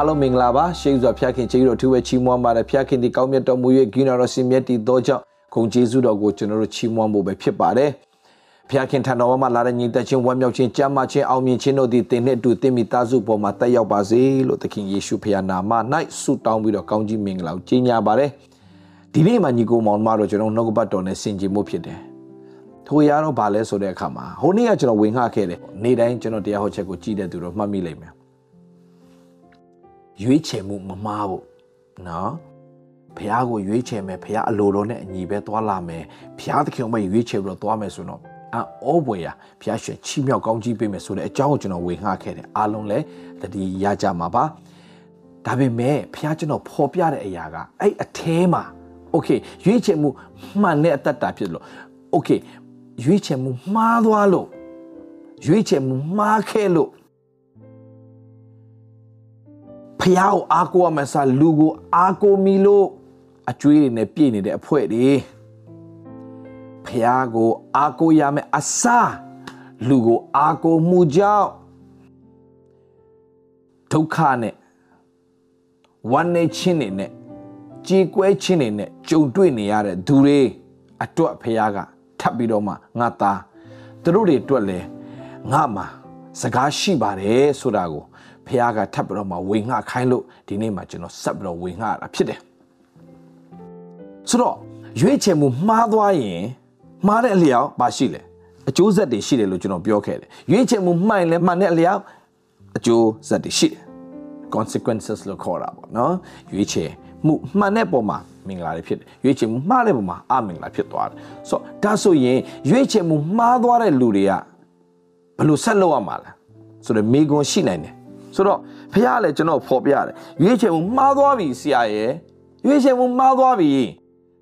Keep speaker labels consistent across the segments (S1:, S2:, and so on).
S1: အားလုံးမင်္ဂလာပါရှေးဥစွာဖျားခင်ကျေးဇူးတော်ထူးဝဲချီးမွမ်းပါတယ်ဖျားခင်ဒီကောင်းမြတ်တော်မူ၍ဂိနာတော်စင်မြတ်တည်သောကြောင့်ဂုဏ်ကျေးဇူးတော်ကိုကျွန်တော်တို့ချီးမွမ်းဖို့ပဲဖြစ်ပါတယ်ဖျားခင်ထံတော်မှာလာတဲ့ညီသက်ချင်းဝမ်းမြောက်ခြင်းကြမ်းမာခြင်းအောင်မြင်ခြင်းတို့သည်တင်နဲ့အတူတင်မိသားစုပေါ်မှာတက်ရောက်ပါစေလို့သခင်ယေရှုဖခင်နာမ၌ဆုတောင်းပြီးတော့ကောင်းကြီးမင်္ဂလာကိုကြီးညာပါတယ်ဒီနေ့မှာညီကိုမောင်မတို့ကျွန်တော်နှုတ်ကပတ်တော်နဲ့ဆင်ခြင်မှုဖြစ်တယ်ထိုရတော့ဗာလဲဆိုတဲ့အခါမှာဟိုနေ့ကကျွန်တော်ဝင်ခခဲ့တယ်နေ့တိုင်းကျွန်တော်တရားဟောချက်ကိုကြည့်တဲ့သူတို့မှတ်မိလိမ့်မယ် ရွေးချယ်မှုမမားဘူးနော်ဘုရားကိုရွေးချယ်မယ်ဘုရားအလိုတော်နဲ့အညီပဲသွားလာမယ်ဘုရားသခင်ကိုရွေးချယ်ပြီးတော့သွားမယ်ဆိုတော့အောဘွေရဘုရားရှင်ချီးမြှောက်ကောင်းကြီးပေးမယ်ဆိုတဲ့အကြောင်းကိုကျွန်တော်ဝေငှခဲ့တယ်အားလုံးလည်းတတိရကြမှာပါဒါပေမဲ့ဘုရားကျွန်တော်ဖော်ပြတဲ့အရာကအဲ့အแทမှာโอเคရွေးချယ်မှုမှန်တဲ့အတ္တတာဖြစ်လို့โอเคရွေးချယ်မှုမှားသွားလို့ရွေးချယ်မှုမှားခဲ့လို့ ဖះကိုအားကိုးရမယ်စာလူကိုအားကိုးမိလို့အကျွေးတွေနဲ့ပြည့်နေတဲ့အဖွဲတွေဖះကိုအားကိုးရမယ်အစာလူကိုအားကိုးမှုကြောင့်ဒုက္ခနဲ့ဝမ်းနေခြင်းတွေနဲ့ကြေကွဲခြင်းတွေနဲ့ကြုံတွေ့နေရတဲ့သူတွေအတွက်ဖះကထပ်ပြီးတော့မှငါသားသူတို့တွေအတွက်လဲငါမှာစကားရှိပါတယ်ဆိုတာကို ဖះကထပ်ပြီးတော့မှဝေငှခိုင်းလို့ဒီနေ့မှာကျွန်တော်ဆက်ပြီးတော့ဝေငှရတာဖြစ်တယ်ဆိုတော့ရွေးချယ်မှုမှားသွားရင်မှားတဲ့အလျောက်ပါရှိလဲအကျိုးဆက်တွေရှိတယ်လို့ကျွန်တော်ပြောခဲ့တယ်ရွေးချယ်မှုမှန်လဲမှန်တဲ့အလျောက်အကျိုးဆက်တွေရှိတယ် consequences လို့ခေါ်တာပေါ့နော်ရွေးချယ်မှုမှန်တဲ့ပုံမှာမင်္ဂလာတွေဖြစ်တယ်ရွေးချယ်မှုမှားတဲ့ပုံမှာအမင်္ဂလာဖြစ်သွားတယ်ဆိုတော့ဒါဆိုရင်ရွေးချယ်မှုမှားသွားတဲ့လူတွေကဘယ်လိုဆက်လုပ်ရမှာလဲဆိုတော့မိကွန်ရှိနိုင်တယ် ဆိုတော့ဖះလည်းကျွန်တော်ဖော်ပြတယ်ရွေးချယ်မှုမှားသွားပြီဆရာရဲ့ရွေးချယ်မှုမှားသွားပြီ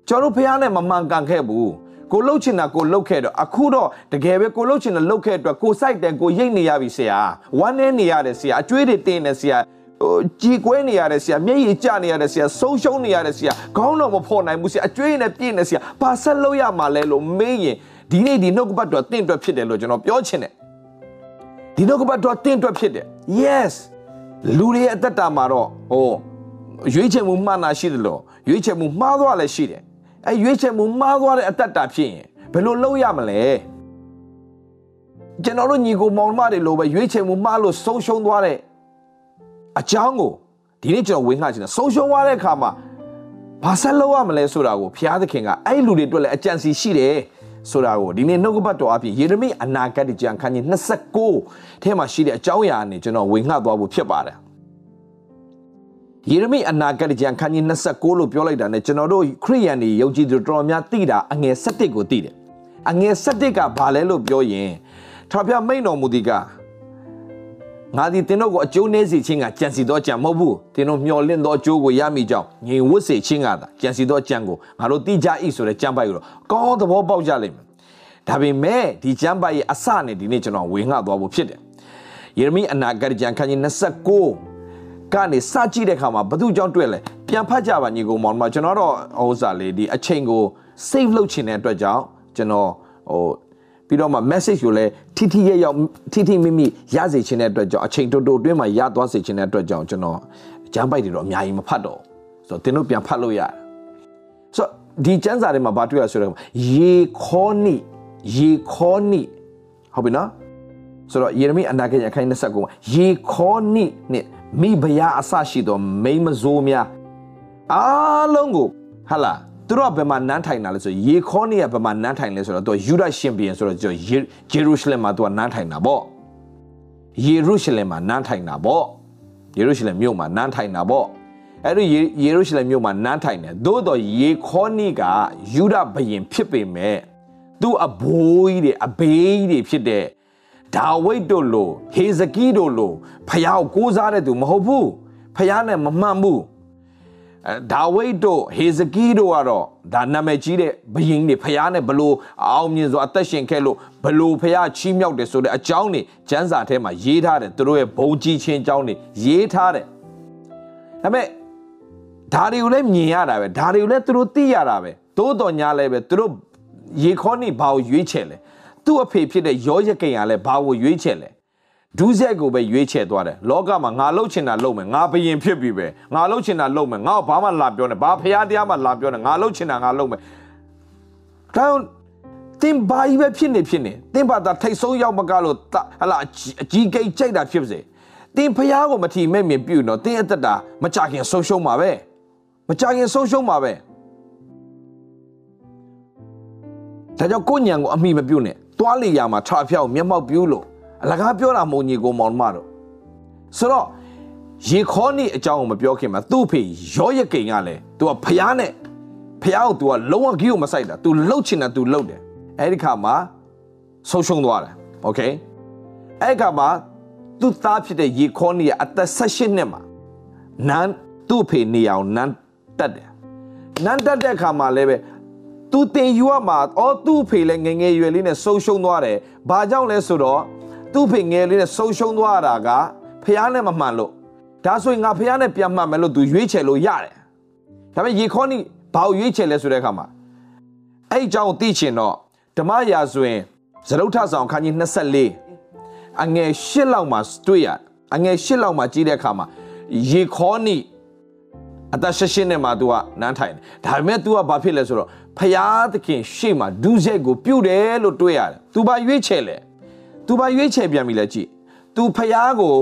S1: ကျွန်တော်ဖះနဲ့မမှန်ကန်ခဲ့ဘူးကိုလှုပ်ချင်တာကိုလှုပ်ခဲ့တော့အခုတော့တကယ်ပဲကိုလှုပ်ချင်တာလှုပ်ခဲ့အတွက်ကိုစိုက်တယ်ကိုရိတ်နေရပြီဆရာဝမ်းနေနေရတယ်ဆရာအကျွေးတွေတင်းနေဆရာဟိုကြည်ကွဲနေရတဲ့ဆရာမျက်ရည်ကျနေရတဲ့ဆရာဆုံးရှုံးနေရတဲ့ဆရာခေါင်းတော်မဖော်နိုင်ဘူးဆရာအကျွေးနဲ့ပြည့်နေဆရာဘာဆက်လုပ်ရမှာလဲလို့မေးရင်ဒီနေ့ဒီနှုတ်ကပတ်တော်တင့်အတွက်ဖြစ်တယ်လို့ကျွန်တော်ပြောချင်တယ် ဒီနှုတ်ကပတ်တော်တင့်အတွက်ဖြစ်တယ် yes လူတွေရဲ့အသက်တာမှာတော့ဟိုရွေးချယ်မှုမှန်တာရှိတယ်လို့ရွေးချယ်မှုမှားသွားလည်းရှိတယ်အဲရွေးချယ်မှုမှားသွားတဲ့အသက်တာဖြစ်ရင်ဘယ်လိုလုပ်ရမလဲကျွန်တော်တို့ညီကိုမောင်မတွေလိုပဲရွေးချယ်မှုမှားလို့ဆုံးရှုံးသွားတဲ့အကြောင်းကိုဒီနေ့ကျွန်တော်ဝင်ခချင်တယ်ဆုံးရှုံးသွားတဲ့အခါမှာဘာဆက်လုပ်ရမလဲဆိုတာကိုဘုရားသခင်ကအဲ့လူတွေအတွက်လည်းအကြံစီရှိတယ် ဆိုတာကိုဒီနေ့နှုတ်ကပတ်တော်အပြင်ယေရမိအနာဂတ်ကျမ်းခန်းကြီး29ထဲမှာရှိတဲ့အကြောင်းအရာနဲ့ကျွန်တော်ဝင်ငှသွားဖို့ဖြစ်ပါတယ်ယေရမိအနာဂတ်ကျမ်းခန်းကြီး29လို့ပြောလိုက်တာ ਨੇ ကျွန်တော်တို့ခရိယန်တွေယုံကြည်သူတော်တော်များသိတာအငယ်7ကိုသိတယ်အငယ်7ကဘာလဲလို့ပြောရင်ထာပြမိန်တော်မူဒီက ငါသည်သင်တို့ကိုအကျိုးနည်းစေခြင်းကကြံစီသောကြံမဟုတ်ဘူးသင်တို့မျှော်လင့်သောအကျိုးကိုရမိကြောင်းငြိမ်ဝတ်စေခြင်းကသာကြံစီသောကြံကိုငါတို့သိကြ၏ဆိုတဲ့ကြံပိုက်ကိုတော့ကောင်းသဘောပေါက်ကြလိမ့်မယ်ဒါပေမဲ့ဒီကြံပိုက်ရဲ့အစနဲ့ဒီနေ့ကျွန်တော်ဝေငှသွားဖို့ဖြစ်တယ်ယေရမိအနာဂတ်ကျမ်းခန်းကြီး29ကနေစကြည့်တဲ့အခါမှာဘသူကြောင့်တွေ့လဲပြန်ဖတ်ကြပါညီကောင်မောင်တို့ကျွန်တော်တော့ဟိုစားလေးဒီအချိန်ကို save လုပ်ချင်တဲ့အတွက်ကြောင့်ကျွန်တော်ဟိုပြီးတော့မှ message ကိုလည်း ထိထိရရောက်ထိထိမိမိရစေချင်တဲ့အတွက်ကြောင့်အချိန်တိုတိုအတွင်းမှာရသွားစေချင်တဲ့အတွက်ကြောင့်ကျွန်တော်ဂျမ်းပိုက်တွေတော့အများကြီးမဖတ်တော့ဆိုတော့သင်တို့ပြန်ဖတ်လို့ရတယ်ဆိုတော့ဒီကျမ်းစာထဲမှာဘာတွေ့ရဆိုတော့ယေခေါနိယေခေါနိဟုတ်ပြီနော်ဆိုတော့ယေရမိအနာဂတ်အခန်း29မှာယေခေါနိနဲ့မိဘယာအဆရှိသောမိမဇိုးများအားလုံးကိုဟာလား သူတို့ကဘယ်မှာနန်းထိုင်တာလဲဆိုရေခေါနီးကဘယ်မှာနန်းထိုင်လဲဆိုတော့သူကယူဒရှင်ဘီယံဆိုတော့ဂျေရုရှလင်မှာသူကနန်းထိုင်တာပေါ့ယေရုရှလင်မှာနန်းထိုင်တာပေါ့ယေရုရှလင်မြို့မှာနန်းထိုင်တာပေါ့အဲ့ဒီယေရုရှလင်မြို့မှာနန်းထိုင်တယ်သို့တော့ယေခေါနီးကယူဒဘရင်ဖြစ်ပေမဲ့သူအဘိုးကြီးတွေအဘေးကြီးတွေဖြစ်တဲ့ဒါဝိဒ်တို့လိုဟေဇကိတို့လိုဖျားကိုကိုးစားတဲ့သူမဟုတ်ဘူးဖျားနဲ့မမှန်ဘူး ဒါဝိဒ်တို့ဟေဇကီတို့ကတော့ဒါနာမည်ကြီးတဲ့ဘယင်းတွေဖျားနဲ့ဘလို့အောင်မြင်စွာအသက်ရှင်ခဲ့လို့ဘလို့ဖျားချီးမြှောက်တယ်ဆိုတဲ့အကြောင်းတွေကျမ်းစာထဲမှာရေးထားတယ်သူတို့ရဲ့ဘုံကြီးချင်းအကြောင်းတွေရေးထားတယ်ဒါပေမဲ့ဒါတွေကိုလည်းမြင်ရတာပဲဒါတွေကိုလည်းသူတို့သိရတာပဲသို့တော်ညာလည်းပဲသူတို့ရေခေါနိဘာကိုရွေးချယ်လဲသူ့အဖေဖြစ်တဲ့ယောယကိန်ကလည်းဘာကိုရွေးချယ်လဲ ဒုစရိုက်ကိုပဲရွေးချယ်သွားတယ်လောကမှာငါလှုပ်ချင်တာလှုပ်မယ်ငါဘယင်ဖြစ်ပြီပဲငါလှုပ်ချင်တာလှုပ်မယ်ငါ့ကိုဘာမှလာပြောနေဘာဖရားတရားမှလာပြောနေငါလှုပ်ချင်တာငါလှုပ်မယ်ဒါတင်ဘာကြီးပဲဖြစ်နေဖြစ်နေတင်ဘာသာထိတ်ဆုံးရောက်မကလို့ဟလာအကြီးကိတ်ကြိုက်တာဖြစ်စေတင်ဖရားကိုမထီမဲ့မြင်ပြုတော့တင်အသက်တာမကြခင်ဆုံးရှုံးမှာပဲမကြခင်ဆုံးရှုံးမှာပဲဒါကြောင့်ကိုညံကိုအမိမပြုတ်နဲ့သွားလေရမှာထဖျောက်မျက်မှောက်ပြူးလို့ အလကားပြောတာမုံညီကိုမောင်မတို့ဆိုတော့ရေခေါနေအကြောင်းကိုမပြောခင်မှာသူ့ဖေရောရကိန်ကလည်းသူကဖျားနဲ့ဖျားကို तू ကလုံးဝဂီးကိုမဆိုင်တာ तू လှုပ်ချင်တာ तू လှုပ်တယ်အဲ့ဒီခါမှာဆုံးရှုံးသွားတယ်โอเคအဲ့ဒီခါမှာသူ့သားဖြစ်တဲ့ရေခေါနေကအသက်16နှစ်မှာနန်းသူ့ဖေနေအောင်နန်းတက်တယ်နန်းတက်တဲ့ခါမှာလည်းပဲသူတင်ယူရမှာအော်သူ့ဖေလည်းငငယ်ရွယ်လေးနဲ့ဆုံးရှုံးသွားတယ်ဘာကြောင့်လဲဆိုတော့ သူ့ဖေငယ်လေးနဲ့ဆုံးရှုံးသွားတာကဖះနဲ့မမှန်လို့ဒါဆိုရင်ငါဖះနဲ့ပြန်မှန်မယ်လို့သူရွေးချယ်လို့ရတယ်ဒါပေမဲ့ရေခေါနိဘာကိုရွေးချယ်လဲဆိုတဲ့အခါမှာအဲ့အကြောင်းကိုသိချင်တော့ဓမ္မရာဆိုရင်ဇရုတ်ထဆောင်ခန်းကြီး24အငယ်၈လောက်မှာတွေ့ရအငယ်၈လောက်မှာကြီးတဲ့အခါမှာရေခေါနိအသက်ရှင်းနဲ့မှ तू ကနန်းထိုင်တယ်ဒါပေမဲ့ तू ကဘာဖြစ်လဲဆိုတော့ဖျားသခင်ရှေ့မှာဒုစရိုက်ကိုပြုတ်တယ်လို့တွေ့ရတယ်။ तू ဘာရွေးချယ်လဲ။ သူပါရွေးချယ်ပြန်ပြီလဲကြည်သူဖျားကို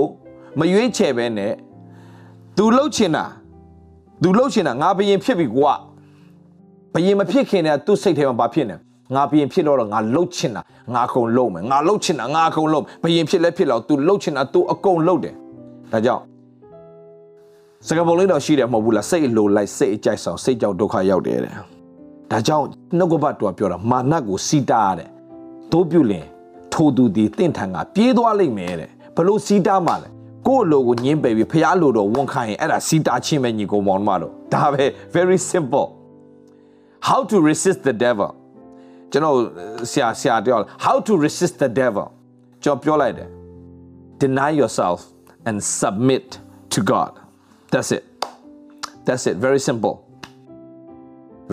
S1: မရွေးချယ်ပဲနဲ့သူလှုပ်ချင်တာသူလှုပ်ချင်တာငါဘယင်ဖြစ်ပြီကွာဘယင်မဖြစ်ခင်တည်းကသူ့စိတ်ထဲမှာဘာဖြစ်နေငါဘယင်ဖြစ်တော့ငါလှုပ်ချင်တာငါအကုန်လှုပ်မယ်ငါလှုပ်ချင်တာငါအကုန်လှုပ်ဘယင်ဖြစ်လဲဖြစ်လောက်သူလှုပ်ချင်တာသူအကုန်လှုပ်တယ်ဒါကြောင့်စကားပုံလေးတော့ရှိတယ်မဟုတ်ဘူးလားစိတ်လိုလိုက်စိတ်အကြိုက်ဆောင်စိတ်ကြောက်ဒုက္ခရောက်တယ်တဲ့ဒါကြောင့်နှုတ်ကပတ်တော်ပြောတာမာနကိုစီတာရတယ်တို့ပြုလင် ထိုသူဒီတင့်ထံကပြေးသွားလိမ့်မယ်တဲ့ဘလို့စီတားမှလဲကိုယ့်လိုကိုညင်းပယ်ပြီးဖះလိုတော့ဝန်ခံရင်အဲ့ဒါစီတားချင်းပဲညီကောင်မောင်မတို့ဒါပဲ very simple how to resist the devil ကျွန်တော်ဆရာဆရာပြော how to resist the devil ကျွန်တော်ပြောလိုက်တယ် deny yourself and submit to God that's it that's it very simple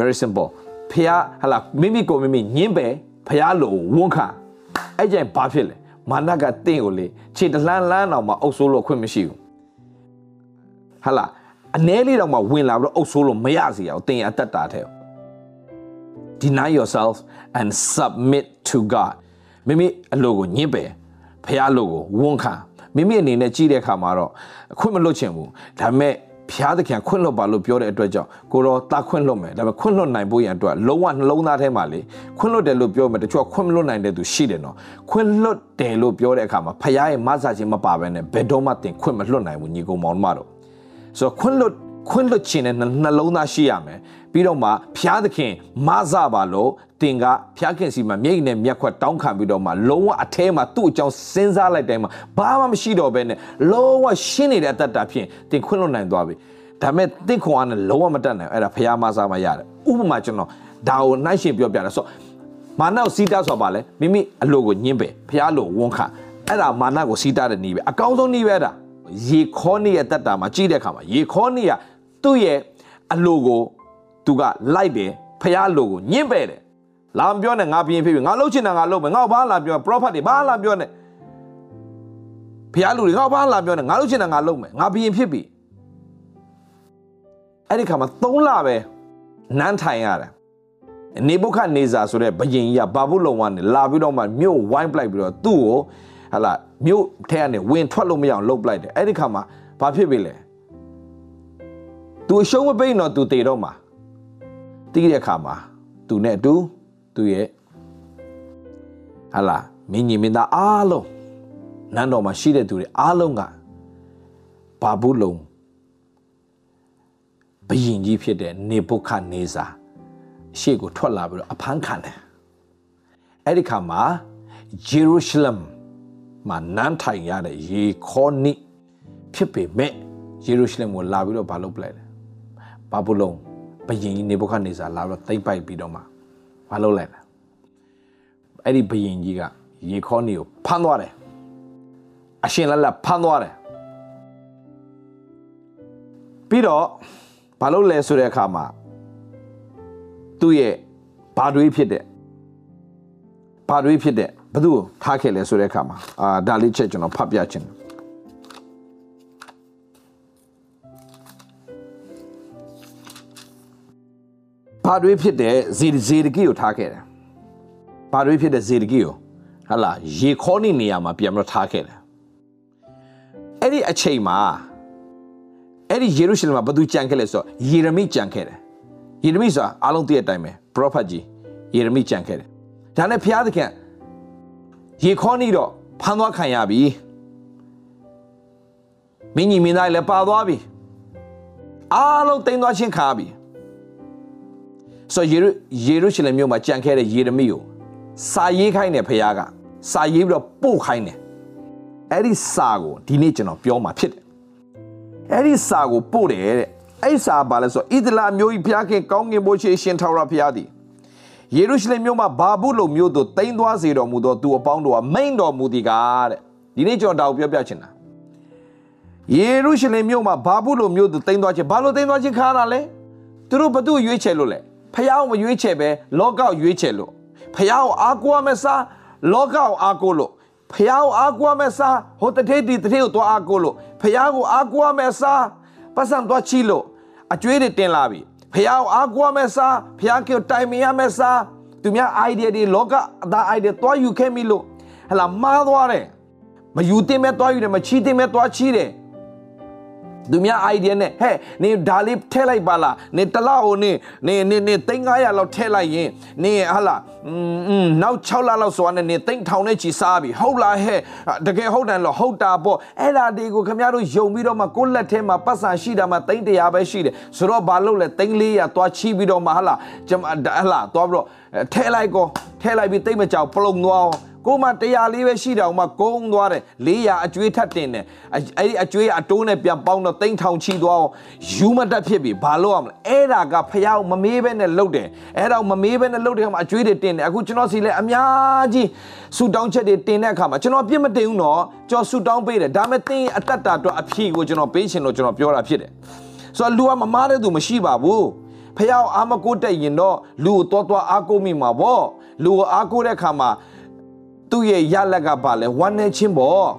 S1: very simple ဖះဟလာမိမိကိုမိမိညင်းပယ်ဖះလိုဝန်ခံ အဲ့ကျရင်ဘာဖြစ်လဲမာနကတင့်ကိုလေခြေတလှမ်းလန်းအောင်မှအုပ်ဆိုးလို့ခွင့်မရှိဘူးဟလာအ ਨੇ လေးတော့မှဝင်လာပြီးတော့အုပ်ဆိုးလို့မရစီအောင်တင်ရတတ်တာတဲ့ deny yourself and submit to God မိမိအလိုကိုညှင်းပယ်ဖះလိုကိုဝန်ခံမိမိအနေနဲ့ကြည့်တဲ့အခါမှာတော့အခွင့်မလွတ်ချင်ဘူးဒါပေမဲ့ ဖျားသခင်ခွင့်လွတ်ပါလို့ပြောတဲ့အတွက်ကြောင့်ကိုတော့တာခွင့်လွတ်မယ်ဒါပေမဲ့ခွင့်လွတ်နိုင်ဖို့ရန်အတွက်လုံးဝနှလုံးသားထဲမှာလေခွင့်လွတ်တယ်လို့ပြောမယ်တချို့ခွင့်မလွတ်နိုင်တဲ့သူရှိတယ်နော်ခွင့်လွတ်တယ်လို့ပြောတဲ့အခါမှာဖျားရဲ့မဆာခြင်းမပါဘဲနဲ့ဘယ်တော့မှတင်ခွင့်မလွတ်နိုင်ဘူးညီကောင်မောင်မတို့ဆိုတော့ခွင့်လွတ် ခွင့်လွတ်ခြင်းနဲ့နှလုံးသားရှိရမယ်ပြီးတော့မှဖျားသခင်မဆာပါလို့တင်ကဖျားခင်စီမှာမြိတ်နဲ့မျက်ခွက်တောင်းခံပြီးတော့မှလုံးဝအထဲမှာသူ့အကြောင်းစဉ်းစားလိုက်တိုင်းမှာဘာမှမရှိတော့ဘဲနဲ့လုံးဝရှင်းနေတဲ့အတ္တတာဖြင့်တင်ခွင့်လွတ်နိုင်သွားပြီဒါပေမဲ့တင့်ခွန်အားနဲ့လုံးဝမတတ်နိုင်အဲ့ဒါဖျားမဆာမှရတယ်ဥပမာကျွန်တော်ဒါကိုနှိုင်းရှင်ပြောပြတယ်ဆိုမာနကိုစီးတာဆိုတာပါလေမိမိအလိုကိုညှင်းပယ်ဖျားလိုဝန်ခံအဲ့ဒါမာနကိုစီးတာတဲ့နည်းပဲအကောင်းဆုံးနည်းပဲဒါရေခေါနေရဲ့တက်တာမှာကြည့်တဲ့အခါမှာရေခေါနေက သူ့ရဲ့အလိုကိုသူကလိုက်တယ်ဖျားလိုကိုညှင်းပယ်တယ်လာမပြောနဲ့ငါပြင်းဖြစ်ပြီငါလှုပ်ချင်တာငါလှုပ်မယ်ငါဘာလာပြော prophet တွေဘာလာပြောနဲ့ဖျားလူတွေငါဘာလာပြောနဲ့ငါလှုပ်ချင်တာငါလှုပ်မယ်ငါပြင်းဖြစ်ပြီအဲ့ဒီခါမှာ3လပဲနန်းထိုင်ရတယ်နေဘုခနေဇာဆိုတဲ့ဘယင်ကြီးကဘာဘူးလုံဝါနေလာပြီးတော့မှမြို့ဝိုင်းပလိုက်ပြီးတော့သူ့ကိုဟလာမြို့ထဲကနေဝင်ထွက်လို့မရအောင်လှုပ်ပလိုက်တယ်အဲ့ဒီခါမှာဘာဖြစ်ပြီလဲ သူအရှုံးမပိတ်တော့သူတည်တော့မှာတီးတဲ့ခါမှာသူနဲ့အတူသူရဲ့ဟလာမင်းကြီးမင်းသားအားလုံးနန်းတော်မှာရှိတဲ့သူတွေအားလုံးကဘာဘူးလုံဘယင်ကြီးဖြစ်တဲ့နေဘုခနေဇာရှေ့ကိုထွက်လာပြီးတော့အဖမ်းခံတယ်အဲ့ဒီခါမှာဂျေရုရှလမ်မှာနန်းထိုင်ရတဲ့ရေခေါနိဖြစ်ပေမဲ့ယေရုရှလင်ကိုလာပြီးတော့ဘာလုပ်ပလိုက်လဲ ဘာဘူးလုံးဘယင်ကြီးနေဘုခနေဇာလာပြီးတော့တိမ့်ပိုက်ပြီးတော့မှဘာလုပ်လိုက်လဲအဲ့ဒီဘယင်ကြီးကရေခေါနိကိုဖမ်းသွားတယ်အရှင်လက်လက်ဖမ်းသွားတယ်ပြီးတော့ဘာလို့လဲဆိုတဲ့အခါမှာသူ့ရဲ့ဘာတွေးဖြစ်တဲ့ဘာတွေးဖြစ်တဲ့ဘသူ့ကိုထားခဲ့လဲဆိုတဲ့အခါမှာအာဒါလေးချက်ကျွန်တော်ဖတ်ပြချင် ဘာတွေဖြစ်တဲ့ဇေဇေဒကိကိုထားခဲ့တယ်ဘာတွေဖြစ်တဲ့ဇေဒကိကိုဟာလာရေခေါနေနေရာမှာပြန်ပြီးထားခဲ့တယ်အဲ့ဒီအချိန်မှာအဲ့ဒီယေရုရှလင်မှာဘသူကြံခဲ့လဲဆိုတော့ယေရမိကြံခဲ့တယ်ယေရမိဆိုတာအားလုံးသိတဲ့အတိုင်းပဲ prophet ကြီးယေရမိကြံခဲ့တယ်ဒါနဲ့ဘုရားသခင်ရေခေါနေတော့ဖမ်းသွားခံရပြီမင်းကြီးမင်းသားလည်းပါသွားပြီအားလုံးတိမ်သွားချင်းခါပြီ ဆိုယေရုယေရုရှလင်မြို့မှာကြံခဲ့တဲ့ယေရမိကိုစာရေးခိုင်းတယ်ဖခင်ကစာရေးပြီးတော့ပို့ခိုင်းတယ်အဲ့ဒီစာကိုဒီနေ့ကျွန်တော်ပြောမှာဖြစ်တယ်အဲ့ဒီစာကိုပို့တယ်တဲ့အဲ့စာဘာလဲဆိုဣသလာမျိုးကြီးဖခင်ကောင်းကင်ဘုရားရှင်ထာဝရဖခင်သည်ယေရုရှလင်မြို့မှာဘာဘူးလုံမြို့သို့တိမ်သွားစေတော်မူသောသူအပေါင်းတို့ကမိန်တော်မူသည်ကားတဲ့ဒီနေ့ကျွန်တော်တောက်ပြောပြချင်တာယေရုရှလင်မြို့မှာဘာဘူးလုံမြို့သို့တိမ်သွားခြင်းဘာလို့တိမ်သွားခြင်းခါတာလဲသူတို့ဘသူ့ရွေးချယ်လို့လဲ ဖះအောင်မရွေးချယ်ပဲလောကောက်ရွေးချယ်လို့ဖះအောင်အားကိုးရမယ့်စားလောကောက်အားကိုးလို့ဖះအောင်အားကိုးရမယ့်စားဟိုတထေးဒီတထေးကိုသွားအားကိုးလို့ဖះကိုအားကိုးရမယ့်စားပတ်စံသွားချီလို့အကျွေးတွေတင်လာပြီဖះအောင်အားကိုးရမယ့်စားဖះကိုတိုင်မရမယ့်စားသူများ idea တွေလောကအသား idea သွားယူခဲ့မိလို့ဟလာမှားသွားတယ်မယူတင်မဲ့သွားယူတယ်မချီတင်မဲ့သွားချီတယ် သူများ idea နဲ့ဟဲ့နေဒါလေးထည့်လိုက်ပါလားနေတလောက်ကိုနေနေနေနေ3900လောက်ထည့်လိုက်ရင်နေဟာလာอืมနောက်6လလောက်ဆိုတာနဲ့နေသိန်းထောင်နဲ့ချီစားပြီဟုတ်လားဟဲ့တကယ်ဟုတ်တယ်လို့ဟုတ်တာပေါ့အဲ့ဒါဒီကိုခင်ဗျားတို့ယုံပြီးတော့မှကိုယ့်လက်ထဲမှာပတ်စံရှိတာမှသိန်း100ပဲရှိတယ်ဆိုတော့ဘာလို့လဲသိန်း400သွားချီပြီးတော့မှဟာလာကျွန်မဟာလာသွားပြီးတော့ထည့်လိုက်ကောထည့်လိုက်ပြီးသိမ့်မကြောက်ပလုံသွားအောင် ကိုမှ100လေးပဲရှိတာမှကုန်းသွားတယ်400အကျွေးထပ်တင်တယ်အဲ့ဒီအကျွေးအတိုးနဲ့ပြန်ပေါင်းတော့တိန်းထောင်ချီသွားအောင်ယူမတက်ဖြစ်ပြီဘာလို့ရမလဲအဲ့ဒါကဖះမမေးပဲနဲ့လှုပ်တယ်အဲ့ဒါမမေးပဲနဲ့လှုပ်တဲ့အခါမှာအကျွေးတွေတင်တယ်အခုကျွန်တော်စီလဲအများကြီးဆူတောင်းချက်တွေတင်တဲ့အခါမှာကျွန်တော်ပြစ်မတင်ဘူးနော်ကျွန်တော်ဆူတောင်းပေးတယ်ဒါမဲ့တင်းအသက်တာတော့အဖြေကိုကျွန်တော်ပေးချင်လို့ကျွန်တော်ပြောတာဖြစ်တယ်ဆိုတော့လူကမမားတဲ့သူမရှိပါဘူးဖះအာမကိုတက်ရင်တော့လူကိုတော်တော်အားကိုးမိမှာပေါ့လူကိုအားကိုးတဲ့အခါမှာ သူ့ရဲ့ရလက်ကပါလဲဝမ်းနေခြင်းပေါ့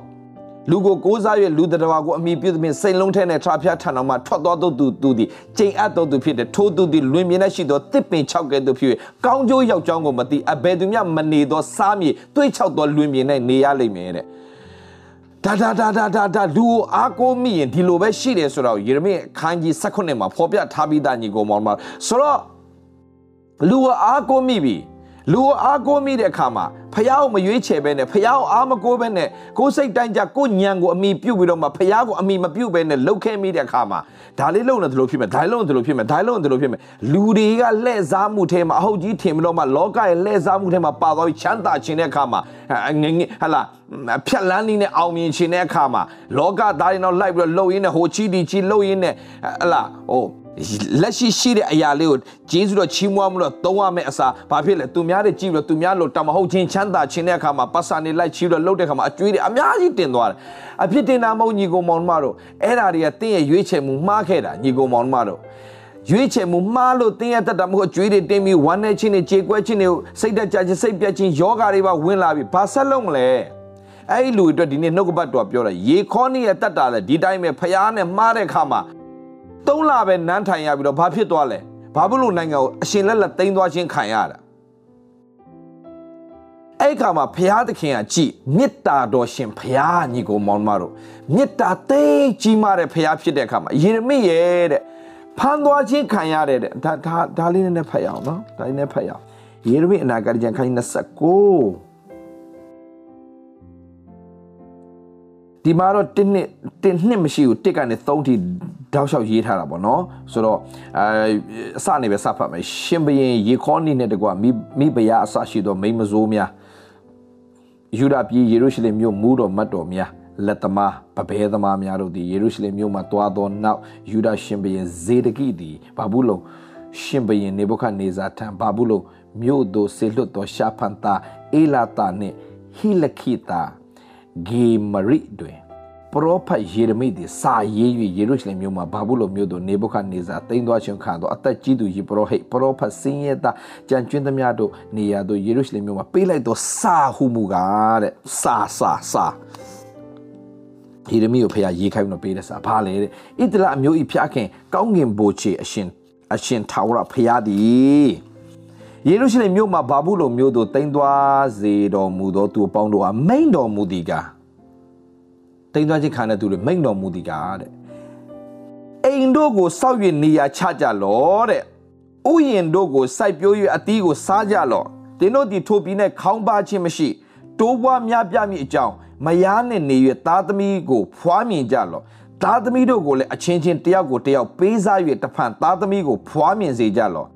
S1: လူကိုကိုးစားရဲ့လူတတော်ကိုအမိပြုသဖြင့်စိတ်လုံးထဲနဲ့ထဖျားထန်တော်မှာထွက်သွားသောသူသူသည်ကျိန်အပ်သောသူဖြစ်တယ်ထိုးသူသည်လွင်မြင်နဲ့ရှိသောတစ်ပင်၆ကဲ့သို့ဖြစ်၍ကောင်းကျိုးရောက်ကြောင်းကိုမသိအဘယ်သူမျှမနေသောစားမြေတွေးချောက်သောလွင်မြင်နဲ့နေရလိမ့်မယ်တဲ့ဒါဒါဒါဒါဒါဒါလူအားကိုမိရင်ဒီလိုပဲရှိတယ်ဆိုတော့ယေရမိခန်းကြီး16မှာဖော်ပြထားပြီးသားညီကိုမောင်မဆိုတော့လူအားကိုမိပြီ လူအားကိုမိတဲ့အခါမှာဖះကိုမရွေးချယ်ပဲနဲ့ဖះကိုအားမကိုပဲနဲ့ကိုယ်စိတ်တိုင်းကြကိုညံကိုအမိပြုတ်ပြီးတော့မှဖះကိုအမိမပြုတ်ပဲနဲ့လှုပ်ခဲမိတဲ့အခါမှာဒါလေးလုံနေသလိုဖြစ်မယ်ဒါလေးလုံနေသလိုဖြစ်မယ်ဒါလေးလုံနေသလိုဖြစ်မယ်လူတွေကလှည့်စားမှုထဲမှာအဟုတ်ကြီးထင်ပြီးတော့မှလောကရဲ့လှည့်စားမှုထဲမှာပါသွားပြီးချမ်းသာခြင်းတဲ့အခါမှာငငဟလာဖြတ်လန်းနေနဲ့အောင်မြင်ခြင်းတဲ့အခါမှာလောကသားတွေတော့လိုက်ပြီးတော့လှုပ်ရင်းနဲ့ဟိုချီတီချီလှုပ်ရင်းနဲ့ဟလာဟို လက်ရှိရှိတဲ့အရာလေးကိုဂျေဇုတော်ချီးမွမ်းမှုတော့သုံးရမယ့်အစားဘာဖြစ်လဲသူများတွေကြည့်ပြီးတော့သူများလို့တမဟုတ်ချင်းချမ်းသာခြင်းတဲ့အခါမှာပတ်စာနေလိုက်ချီးပြီးတော့လှုပ်တဲ့အခါမှာအကျွေးတွေအများကြီးတင်သွားတယ်အဖြစ်တင်တာမဟုတ်ညီကိုမောင်မတို့အဲ့ဓာတွေကတင်းရဲ့ရွေးချယ်မှုမှားခဲ့တာညီကိုမောင်မတို့ရွေးချယ်မှုမှားလို့တင်းရတတ်တာမဟုတ်ကြွေးတွေတင်းပြီးဝမ်းနေခြင်းတွေကြေကွဲခြင်းတွေစိတ်တက်ကြခြင်းစိတ်ပြတ်ခြင်းယောဂတွေပါဝင်လာပြီးဘာဆက်လုံးမလဲအဲ့ဒီလူတွေအတွက်ဒီနေ့နှုတ်ကပတ်တော်ပြောတာရေခေါနီရဲ့တတ်တာလဲဒီတိုင်းပဲဖျားနဲ့မှားတဲ့ခါမှာ ၃လပဲနန်းထိုင်ရပြီးတော့ဘာဖြစ်သွားလဲဘာဖြစ်လို့နိုင်ငံကိုအရှင်လက်လက်သိမ်းသွားခြင်းခံရတာအဲ့ခါမှာဘုရားသခင်ကကြည်မေတ္တာတော်ရှင်ဘုရားညီကိုမောင်မတို့မေတ္တာသိကြီးမားတဲ့ဘုရားဖြစ်တဲ့အခါမှာယေရမိရဲ့တဲ့ဖန်သွားခြင်းခံရတဲ့ဒါဒါဒါလေးနဲ့ဖတ်ရအောင်နော်ဒါလေးနဲ့ဖတ်ရအောင်ယေရမိအနာဂတ်ကျမ်းခန်း29 ဒီမှာတော့1နှစ်1နှစ်မရှိဘူး1ကနေ3ထိတောက်လျှောက်ရေးထားတာပေါ့နော်ဆိုတော့အဲအစနေပဲစဖတ်မယ်ရှင်ဘရင်ရေခေါနီနဲ့တကွမိမိဘယာအစရှိသောမိမစိုးများယူဒာပြည်ယေရုရှလင်မြို့မူးတော်မတ်တော်များလက်သမားပပဲသမားများတို့သည်ယေရုရှလင်မြို့မှတွားသောနောက်ယူဒရှင်ဘရင်ဇေဒကိသည်ဘာဘူးလုံရှင်ဘရင်နေဘုခဒ်နေဇာထံဘာဘူးလုံမြို့သို့ဆေလွတ်သောရှာဖန်တာအေလာတာနှင့်ဟိလခိတာ ဂေမရိတွင်ပရောဖက်ယေရမိသည်စာရေး၍ယေရုရှလင်မြို့မှာဘာဘူးလိုမြို့သို့နေဘုခဒ်နေဇာတိမ်သွားခြင်းခံသောအသက်ကြီးသူယေပရောဟိတ်ပရောဖက်စင်းရဲသားကြံကျွင်းသမျှတို့နေရာသို့ယေရုရှလင်မြို့မှာပေးလိုက်သောစာဟုမူကားတဲ့စာစာစာယေရမိကိုဖခင်ရေးခိုင်းလို့ပေးတဲ့စာဘာလဲတဲ့ဣတလအမျိုးဤဖျားခင်ကောင်းငင်ဘိုချေအရှင်အရှင်ထာဝရဖခင်သည် ယေရုရှလင်မြို့မှာဘာဘူးလိုမြို့သို့တိမ်သွားစေတော်မူသောသူအပေါင်းတို့အားမိန်တော်မူသည်ကားတိမ်သွားခြင်းခံတဲ့သူတွေမိန်တော်မူသည်ကားတဲ့အိမ်တို့ကိုစောက်၍နေရာချကြလောတဲ့ဥယျင်တို့ကိုစိုက်ပျိုး၍အသီးကိုစားကြလောတင်းတို့ဒီထိုပြီးနဲ့ခေါင်းပါခြင်းမရှိတိုးပွားများပြမည်အကြောင်းမယားနဲ့နေ၍သားသမီးကိုဖွားမြင်ကြလောသားသမီးတို့ကိုလည်းအချင်းချင်းတယောက်ကိုတယောက်ပေးစား၍တဖန်သားသမီးကိုဖွားမြင်စေကြလော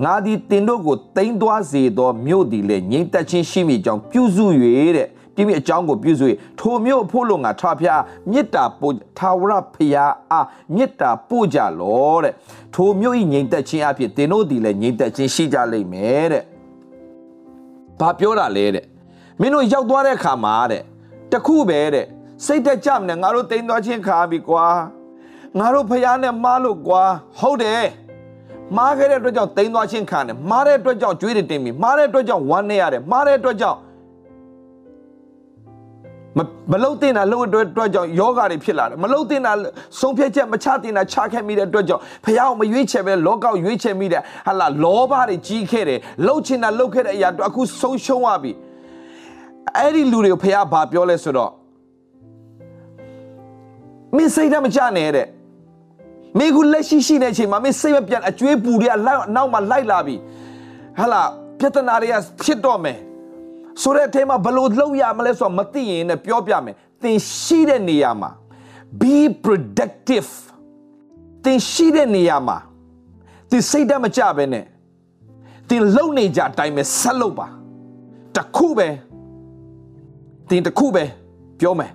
S1: ငါသည်တင်တို့ကိုတိမ်သွားစေသောမြို့သည်လည်းငြိမ့်သက်ခြင်းရှိမိကြောင်းပြုစု၍တဲ့တိမိအကြောင်းကိုပြုစု၍ထိုမြို့ဖို့လို့ငါထာဖျားမေတ္တာပို့ထာဝရဖျားအားမေတ္တာပို့ကြလောတဲ့ထိုမြို့ဤငြိမ့်သက်ခြင်းအဖြစ်တင်တို့သည်လည်းငြိမ့်သက်ခြင်းရှိကြလိမ့်မယ်တဲ့ဘာပြောတာလဲတဲ့မင်းတို့ရောက်သွားတဲ့အခါမှာတဲ့တခုပဲတဲ့စိတ်တက်ကြမနဲ့ငါတို့တိမ်သွားခြင်းခါပြီကွာငါတို့ဖျားနဲ့မားလို့ကွာဟုတ်တယ် မားခဲ့တဲ့အတွက်ကြောင့်တိမ်သွားခြင်းခံတယ်မားတဲ့အတွက်ကြောင့်ကြွေးတွေတင်ပြီမားတဲ့အတွက်ကြောင့်ဝမ်းနေရတယ်မားတဲ့အတွက်ကြောင့်မမလုတ်တင်တာလို့အတွက်အတွက်ကြောင့်ယောဂါတွေဖြစ်လာတယ်မလုတ်တင်တာဆုံးဖြတ်ချက်မချတင်တာချခဲ့မိတဲ့အတွက်ကြောင့်ဖះအောင်မရွေးချယ်ပဲလောကောက်ရွေးချယ်မိတဲ့ဟာလာလောဘတွေကြီးခဲ့တယ်လှုပ်ချင်တာလှုပ်ခဲ့တဲ့အရာတော့အခုဆုံးရှုံးသွားပြီအဲ့ဒီလူတွေကိုဖះဘာပြောလဲဆိုတော့မင်းစိတ်ဓာတ်မချနဲ့တဲ့ မင်းကလက်ရှိရှိတဲ့အချိန်မှာမင်းစိတ်မပြန်အကျွေးပူတွေကနောက်မှာလိုက်လာပြီဟာလာပြဿနာတွေကဖြစ်တော့မယ်ဆိုတဲ့အထဲမှာဘလို့လှုပ်ရမလဲဆိုတော့မသိရင်လည်းပြောပြမယ်သင်ရှိတဲ့နေရာမှာ be productive သင်ရှိတဲ့နေရာမှာသင်စိတ်ဓာတ်မကြပဲနဲ့သင်လုံနေကြအတိုင်းပဲဆက်လုပ်ပါတခုပဲသင်တခုပဲပြောမယ်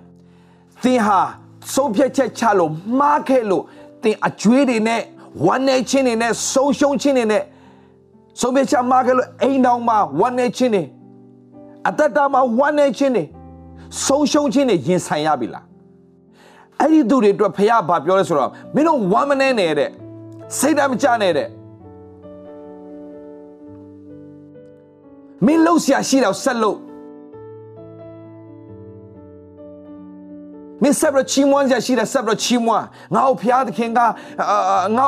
S1: သင်ဟာဆုံးဖြတ်ချက်ချလို့မှားခဲ့လို့ သင်အကျွေးတွေနဲ့ဝမ်းနေခြင်းတွေနဲ့ဆုံးရှုံးခြင်းတွေနဲ့ဆုံးဖြတ်ချက်မှားခဲ့လို့အိမ်တော်မှာဝမ်းနေခြင်းတွေအသက်တာမှာဝမ်းနေခြင်းတွေဆုံးရှုံးခြင်းတွေရင်ဆိုင်ရပြီလားအဲ့ဒီသူတွေအတွက်ဖခင်ဘာပြောလဲဆိုတော့မင်းတို့ဝမ်းမနေနဲ့စိတ်ဓာတ်မကျနဲ့တဲ့မင်းလှုပ်ရှားရှိတော့ဆက်လို့ မင်းဆက်ပြီးချီးမွမ်းကြရှိတဲ့ဆက်ပြီးချီးမွမ်းငါ့ကိုဖျားသခင်ကငါ့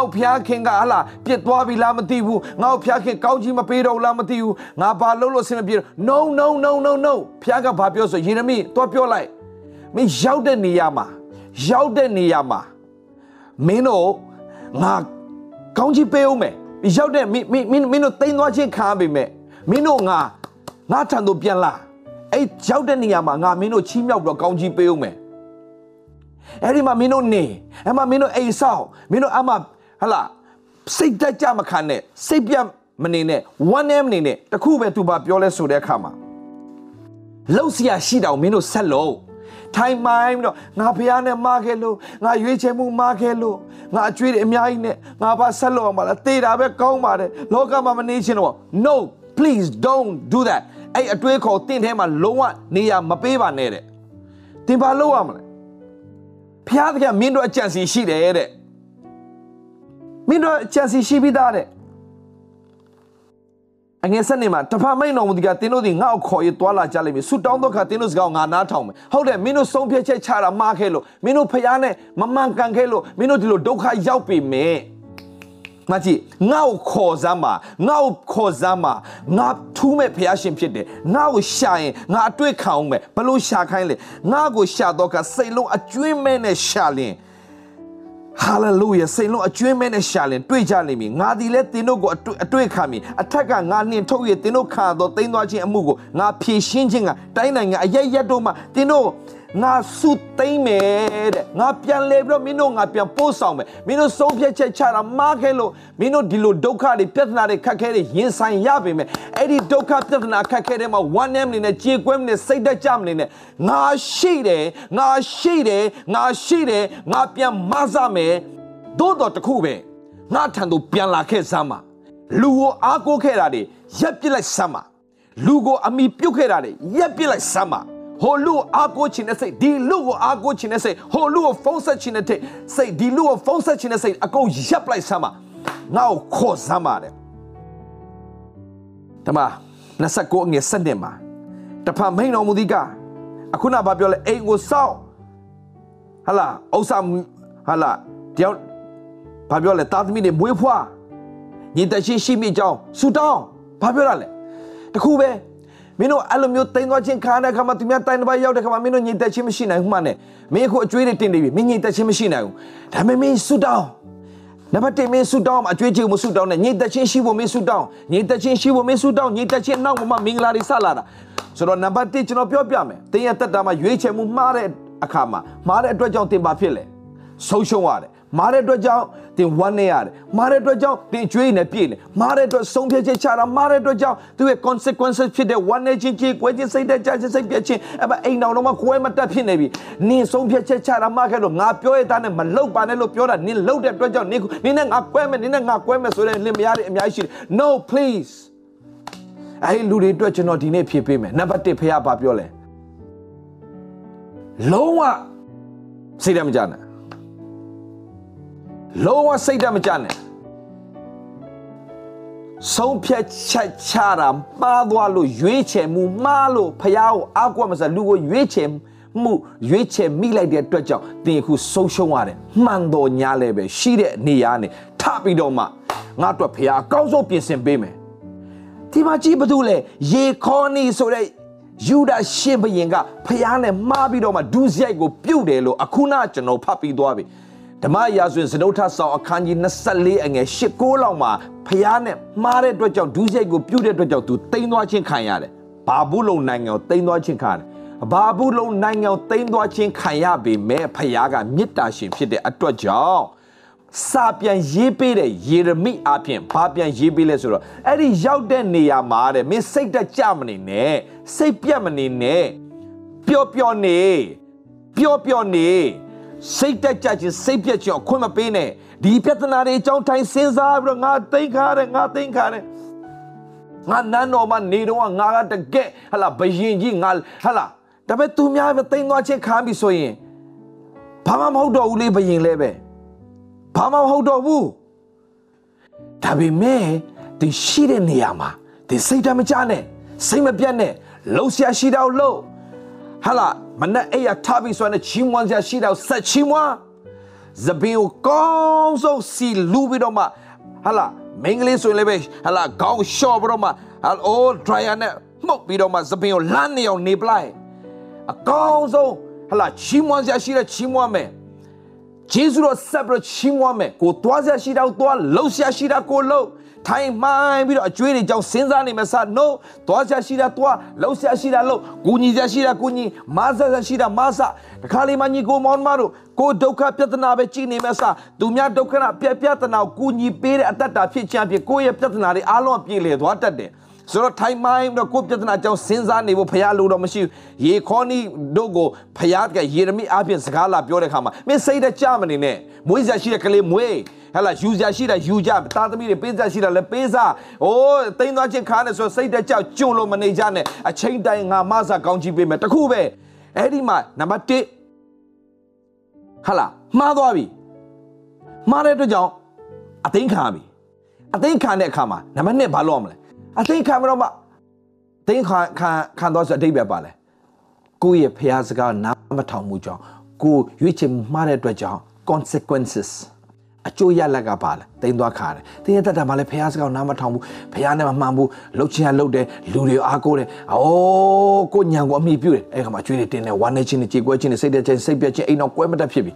S1: ကိုဖျားခင်ကဟလာပြစ်သွားပြီလားမသိဘူးငါ့ကိုဖျားခင်ကောင်းကြီးမပေးတော့လားမသိဘူးငါဘာလုပ်လို့ဆင်မပြေ no no no no no ဖျားကဘာပြောဆိုယေရမိသွားပြောလိုက်မင်းရောက်တဲ့နေရာမှာရောက်တဲ့နေရာမှာမင်းတို့ငါကောင်းကြီးပေးအောင်မယ်ရောက်တဲ့မင်းမင်းမင်းတို့တိမ်သွားခြင်းခံပေမဲ့မင်းတို့ငါငါထံသို့ပြန်လာအဲ့ရောက်တဲ့နေရာမှာငါမင်းတို့ချီးမြှောက်ပြီးတော့ကောင်းကြီးပေးအောင်မယ် အဲ့ဒီမှာမင်းတို့နေအဲ့မှာမင်းတို့အိမ်ဆောင်မင်းတို့အမှဟလာစိတ်တက်ကြမခံနဲ့စိတ်ပြတ်မနေနဲ့ one name နေနဲ့တခုပဲသူပါပြောလဲဆိုတဲ့အခါမှာလောက်စရာရှိတောင်မင်းတို့ဆက်လို့ထိုင်မိုင်းတော့ငါဖះနဲ့မခဲ့လို့ငါရွေးချယ်မှုမခဲ့လို့ငါအကျွေးတွေအများကြီးနဲ့ငါဘာဆက်လို့အောင်ပါလားတေးတာပဲကောင်းပါတယ်လောကမှာမနေချင်တော့ no please don't do that အဲ့အတွေးခေါ်တင့်ထဲမှာလုံးဝနေရာမပေးပါနဲ့တဲ့တင်ပါလို့ရမလဲ ဖျားသခင်မင်းတို့အကြံစီရှိတယ်တဲ့မင်းတို့အကြံစီရှိပြီးသားတဲ့အငယ်ဆက်နေမှာတဖာမိန်တော်မူဒီကတင်းတို့ဒီငါ့ကိုခေါ်ရသွားလာကြလိမ့်မယ်ဆူတောင်းတော့ခါတင်းတို့စကားကိုငါနားထောင်မယ်ဟုတ်တယ်မင်းတို့ဆုံးဖြတ်ချက်ချတာမှားခဲ့လို့မင်းတို့ဖျားနဲ့မမှန်ကန်ခဲ့လို့မင်းတို့ဒီလိုဒုက္ခရောက်ပြီမယ် မကြီးငါ့ကိုခေါ်စမ်းပါငါ့ကိုခေါ်စမ်းပါငါထူးမဲ့ဖះရှင်ဖြစ်တယ်ငါ့ကိုရှာရင်ငါအတွေ့ခံအောင်မယ်ဘလို့ရှာခိုင်းလဲငါ့ကိုရှာတော့ကစိတ်လုံးအကျွင်းမဲ့နဲ့ရှာလင်ဟာလေလုယာစိတ်လုံးအကျွင်းမဲ့နဲ့ရှာလင်တွေ့ကြလိမ့်မည်ငါဒီလဲတင်းတို့ကိုအတွေ့ခံမည်အထက်ကငါနှင်ထုတ်ရတင်းတို့ခံတော့တင်းသွားခြင်းအမှုကိုငါဖြည့်ရှင်းခြင်းကတိုင်းနိုင်ငံအရရက်တို့မှတင်းတို့ ငါစုသိမ့်မယ်တဲ့ငါပြန်လဲပြီးတော့မင်းတို့ငါပြန်ပို့ဆောင်မယ်မင်းတို့ဆုံးဖြတ်ချက်ချတာမှားခဲ့လို့မင်းတို့ဒီလိုဒုက္ခတွေပြဿနာတွေခက်ခဲတွေရင်ဆိုင်ရပေမဲ့အဲ့ဒီဒုက္ခပြဿနာခက်ခဲတဲ့မှာ one name နေနဲ့ကြေကွဲမနေစိတ်တက်ကြမနေနဲ့ငါရှိတယ်ငါရှိတယ်ငါရှိတယ်ငါပြန်မဆမယ်သို့တော်တခုပဲငါထံသို့ပြန်လာခဲ့စမ်းပါလူကိုအားကိုးခဲ့တာတွေရက်ပစ်လိုက်စမ်းပါလူကိုအမိပြုတ်ခဲ့တာတွေရက်ပစ်လိုက်စမ်းပါ ဟိုလူကိုအားကိုးခြင်းနဲ့စိတ်ဒီလူကိုအားကိုးခြင်းနဲ့စိတ်ဟိုလူကိုဖုံးဆက်ခြင်းနဲ့စိတ်ဒီလူကိုဖုံးဆက်ခြင်းနဲ့စိတ်အကုန်ရပ်လိုက်စမ်းပါငါ့ကိုခေါ်စမ်းပါတယ်တမ29အငယ်7နှစ်မှာတဖန်မိန်တော်မူသီးကအခုနဘာပြောလဲအိမ်ကိုစောက်ဟလာဥစ္စာဟလာတယောက်ဘာပြောလဲတာသမီတွေမွေးဖွားညီတရှိရှိမိကြောင်းဆူတောင်းဘာပြောရလဲတခုပဲ မင်းတို့အဲ့လိုမျိုးတိမ်သွားချင်းခါတဲ့ခါမှာသူများတိုင်တစ်ပတ်ရောက်တဲ့ခါမှာမင်းတို့ညီတက်ချင်းမရှိနိုင်ဘူးမှနဲ့မင်းအခုအကျွေးတွေတင်နေပြီမင်းညီတက်ချင်းမရှိနိုင်ဘူးဒါပေမဲ့မင်းဆူတောင်းနံပါတ်1မင်းဆူတောင်းအကျွေးချေမဆူတောင်းနဲ့ညီတက်ချင်းရှိဖို့မင်းဆူတောင်းညီတက်ချင်းရှိဖို့မင်းဆူတောင်းညီတက်ချင်းနောက်မှာမင်္ဂလာတွေဆက်လာတာဆိုတော့နံပါတ်1ကျွန်တော်ပြောပြမယ်တင်းရဲ့တက်တာမှာရွေးချယ်မှုမှားတဲ့အခါမှာမှားတဲ့အတွက်ကြောင့်တင်ပါဖြစ်လေဆုံးရှုံးရတယ်မားတဲ့အတွက်ကြောင့် တင်ဝမ်းနေရတယ်မားတဲ့အတွက်ကြောင့်တင်ကြွေးနေပြည့်နေမားတဲ့အတွက်ဆုံးဖြတ်ချက်ချတာမားတဲ့အတွက်ကြောင့်သူရဲ့ consequences ဖြစ်တဲ့ဝမ်းနေခြင်းကြီးကွဲခြင်းစိတ်တဲ့ကြခြင်းစိတ်ပြည့်ခြင်းအမအိမ်တော်တော့မှကွဲမတက်ဖြစ်နေပြီနင်ဆုံးဖြတ်ချက်ချတာမှခဲ့လို့ငါပြောရတဲ့နဲ့မလောက်ပါနဲ့လို့ပြောတာနင်လောက်တဲ့အတွက်ကြောင့်နင်နင်နဲ့ငါကွဲမယ်နင်နဲ့ငါကွဲမယ်ဆိုတဲ့လင်မယားတွေအများကြီးရှိတယ် no please အဲ့လူတွေအတွက်ကျွန်တော်ဒီနေ့ဖြေပေးမယ်နံပါတ်1ဖခင်ဘာပြောလဲလုံးဝစိတ်ဓာတ်မကြနဲ့ လုံးဝစိတ်ဓာတ်မကြနဲ့ဆုံးဖြတ်ချက်ချတာမှားသွားလို့ရွေးချယ်မှုမှားလို့ဖះကိုအောက်ကွက်မစလူကိုရွေးချယ်မှုရွေးချယ်မိလိုက်တဲ့အတွက်ကြောင့်သင်အခုဆုံးရှုံးရတယ်မှန်တော်ညာလည်းပဲရှိတဲ့နေရာနဲ့ထပြီးတော့မှငါတို့ဖះအကောင်းဆုံးပြင်ဆင်ပေးမယ်ဒီမှာကြည့်ဘာလို့လဲရေခေါနီဆိုတဲ့ယူဒရှင်ဘရင်ကဖះနဲ့မှားပြီးတော့မှဒုစရိုက်ကိုပြုတ်တယ်လို့အခုနကျွန်တော်ဖတ်ပြီးသွားပြီ ဓမ္မရာဇဝင်စတုထဆောင်အခန်းကြီး24အငယ်၈9လောက်မှာဖျားနဲ့မှားတဲ့အတွက်ကြောင့်ဒုစရိုက်ကိုပြုတ်တဲ့အတွက်ကြောင့်သူတိမ်သွားခြင်းခံရတယ်။ဘာဘူးလုံနိုင်ငံကိုတိမ်သွားခြင်းခံရတယ်။ဘာဘူးလုံနိုင်ငံကိုတိမ်သွားခြင်းခံရပေမဲ့ဖျားကမေတ္တာရှင်ဖြစ်တဲ့အတွက်ကြောင့်စာပြန်ရေးပေးတဲ့ယေရမိအပြင်ဘာပြန်ရေးပေးလဲဆိုတော့အဲ့ဒီရောက်တဲ့နေရာမှာတဲ့မင်းစိတ်တက်ကြမနေနဲ့စိတ်ပြတ်မနေနဲ့ပျော့ပျော့နေပျော့ပျော့နေ စိတ်တက်ကြခြင်းစိတ်ပြက်ခြင်းအခွင့်မပေးနဲ့ဒီပြဿနာတွေအကြောင်းတိုင်းစဉ်းစားပြီးတော့ငါသိခါတယ်ငါသိခါတယ်ငါနန်းတော်မှာနေတော့ငါကတကက်ဟလာဘယင်ကြီးငါဟလာဒါပေမဲ့သူများပဲတိမ်သွားခြင်းခံပြီဆိုရင်ဘာမှမဟုတ်တော့ဘူးလေဘယင်လည်းပဲဘာမှမဟုတ်တော့ဘူးဒါပေမဲ့ဒီရှိတဲ့နေရာမှာဒီစိတ်တမကြနဲ့စိတ်မပြတ်နဲ့လှုပ်ရှားရှိတော့လှုပ်ဟာလာ မနဲ့အဲ့ရထားပြီးဆိုရင်ချီးမွမ်းစရာရှိတော့ဆက်ချီးမွမ်းဇပင်ကိုကောင်းဆုံးစီလူပြီးတော့မှဟာလာမင်္ဂလေးဆိုရင်လည်းပဲဟာလာခေါင်းလျှော့ပြီးတော့မှဟာအိုး dryer နဲ့မှုတ်ပြီးတော့မှဇပင်ကိုလမ်းနေအောင်နေပလိုက်အကောင်းဆုံးဟာလာချီးမွမ်းစရာရှိတဲ့ချီးမွမ်းမယ်ဂျေဇုတော်ဆက်ပြီးချီးမွမ်းမယ်ကိုသွားစရာရှိတော့သွားလှုပ်စရာရှိတာကိုလှုပ် ထိုင်မှိုင်းပြီးတော့အကျွေးတွေကြောင့်စဉ်းစားနေမှာစ no သွားဆရာရှိတာသွားလှုပ်ဆရာရှိတာလှုပ်ကိုညီဆရာရှိတာကိုညီမဆရာရှိတာမဆတခါလေးမှညီကိုမောင်မတို့ကိုဒုက္ခပြဿနာပဲကြည်နေမှာစသူများဒုက္ခနာပြပြဿနာကိုညီပေးတဲ့အတ္တတာဖြစ်ချမ်းဖြစ်ကိုယ့်ရဲ့ပြဿနာတွေအားလုံးအပြည့်လေသွားတတ်တယ်ဆိုတော့ထိုင်မိုင်းတော့ကိုပြဿနာကြောင့်စဉ်းစားနေဖို့ဖရားလိုတော့မရှိဘူးရေခေါနီတို့ကိုဖရားကယေရမိအပြင်စကားလာပြောတဲ့ခါမှာမင်းစိတ်တကြမနေနဲ့မွေးစရာရှိတဲ့ကလေးမွေး ဟဲ့လားယူစရာရှိတာယူကြသားသမီးတွေပေးစရာရှိတာလည်းပေးစားအိုးတိမ်သွားချင်းခါနေဆိုစိတ်တကြောက်ကျွန်းလို့မနေကြနဲ့အချိန်တိုင်းငါမဆာကောင်းကြည့်ပေးမယ်တခုပဲအဲ့ဒီမှာနံပါတ်1ဟလာမှားသွားပြီမှားတဲ့အတွက်ကြောင့်အသိခံပြီအသိခံတဲ့အခါမှာနံပါတ်2ဘာလုပ်ရမလဲအသိခံမတော့မှသိခံခံခံတော့ဆိုအတိတ်ပဲပါလဲကိုယ့်ရဲ့ဖျားစကားနားမထောင်မှုကြောင့်ကိုရွေးချယ်မှားတဲ့အတွက်ကြောင့် consequences အကျိုးရလက်ကပါလဲတိမ်သွားခါတယ်တင်းရတတ်တာမှလည်းဖះစကောက်နားမထောင်ဘူးဖះနဲ့မမှန်ဘူးလှုပ်ချင်ရလှုပ်တယ်လူတွေအားကိုးတယ်အိုးကိုညံကိုအမိပြုတယ်အဲ့ခါမှာကျွေးတွေတင်းတယ်ဝမ်းနေချင်းတွေကြေကွဲချင်းတွေစိတ်တက်ချင်းစိတ်ပြက်ချင်းအိမ်တော့ကွဲမတက်ဖြစ်ပြီ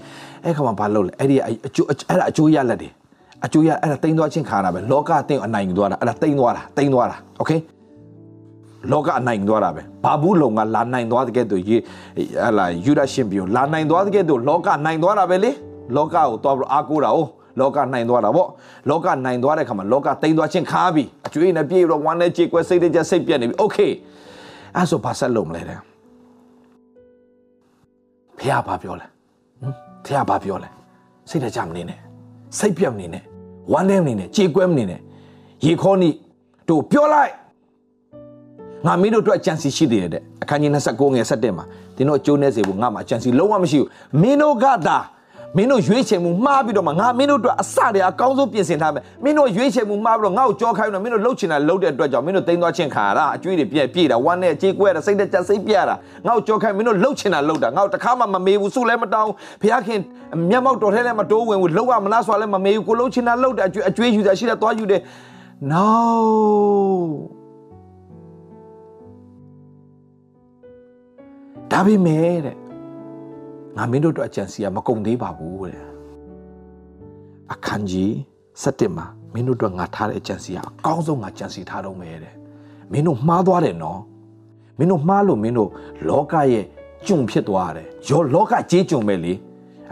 S1: အဲ့ခါမှာဘာလုပ်လဲအဲ့ဒီအကျိုးအဲ့ဒါအကျိုးရလက်တွေအကျိုးရအဲ့ဒါတိမ်သွားချင်းခါတာပဲလောကအတင်းအနိုင်သွားတာအဲ့ဒါတိမ်သွားတာတိမ်သွားတာโอเคလောကအနိုင်သွားတာပဲဘာဘူးလုံကလာနိုင်သွားတဲ့ကဲ့သို့ရေးဟလာယူဒရှင်ပြီးလာနိုင်သွားတဲ့ကဲ့သို့လောကနိုင်သွားတာပဲလေ လောကကိုတော့အားကိုးတာ哦လောကနိုင်သွားတာပေါ့လောကနိုင်သွားတဲ့ခါမှာလောကတိမ်သွားခြင်းခါပြီအကျွေးနဲ့ပြေတော့ဝမ်းနဲ့ကြေကွဲစိတ်တကြစိတ်ပြက်နေပြီโอเคအဲ့ဆိုဘာဆက်လုပ်မလဲတဲ့ဖះဘာပြောလဲဟမ်ဖះဘာပြောလဲစိတ်တကြမနေနဲ့စိတ်ပြက်မနေနဲ့ဝမ်းနဲ့မနေနဲ့ကြေကွဲမနေနဲ့ရေခေါနီတို့ပြောလိုက် ငါမင်းတို့အတွက်အကြံစီရှိသေးတယ်တဲ့အခန်းကြီး29ငယ်7မှာသင်တို့အကျိုးနဲ့စေဖို့ငါမှာအကြံစီလုံးဝမရှိဘူးမင်းတို့ကသာ မင်းတို့ရွေးချယ်မှုမှားပြီးတော့မှငါမင်းတို့အတွက်အစတည်းအကောင်းဆုံးပြင်ဆင်ထားမယ်မင်းတို့ရွေးချယ်မှုမှားပြီးတော့ငါ့ကိုကြောခိုင်းတော့မင်းတို့လှုပ်ချင်တာလှုပ်တဲ့အတွက်ကြောင့်မင်းတို့တိမ်သွားချင်းခါရတာအကျွေးတွေပြည့်ပြည့်တာဝမ်းနဲ့အကြေးကွဲတာစိတ်တက်ကြစိတ်ပြရတာငါ့ကိုကြောခိုင်းမင်းတို့လှုပ်ချင်တာလှုပ်တာငါ့ကိုတခါမှမမေးဘူးစုလည်းမတောင်းဘုရားခင်မျက်မှောက်တော်ထဲလည်းမတိုးဝင်ဘူးလှုပ်ရမလားဆိုလည်းမမေးဘူးကိုလှုပ်ချင်တာလှုပ်တာအကျွေးအကျွေးယူတာရှိတယ်သွားယူတယ် no ဒါပေမဲ့တဲ့ ငါမင်းတို့အတွက်အကြံစီကမကုန်သေးပါဘူးတဲ့အခန်းကြီး7မှာမင်းတို့အတွက်ငါထားတဲ့အကြံစီကအကောင်းဆုံးငါကြံစီထားတော့မယ်တဲ့မင်းတို့မှားသွားတယ်နော်မင်းတို့မှားလို့မင်းတို့လောကရဲ့ကျုံဖြစ်သွားတယ်ရောလောကကြေးကျုံပဲလေ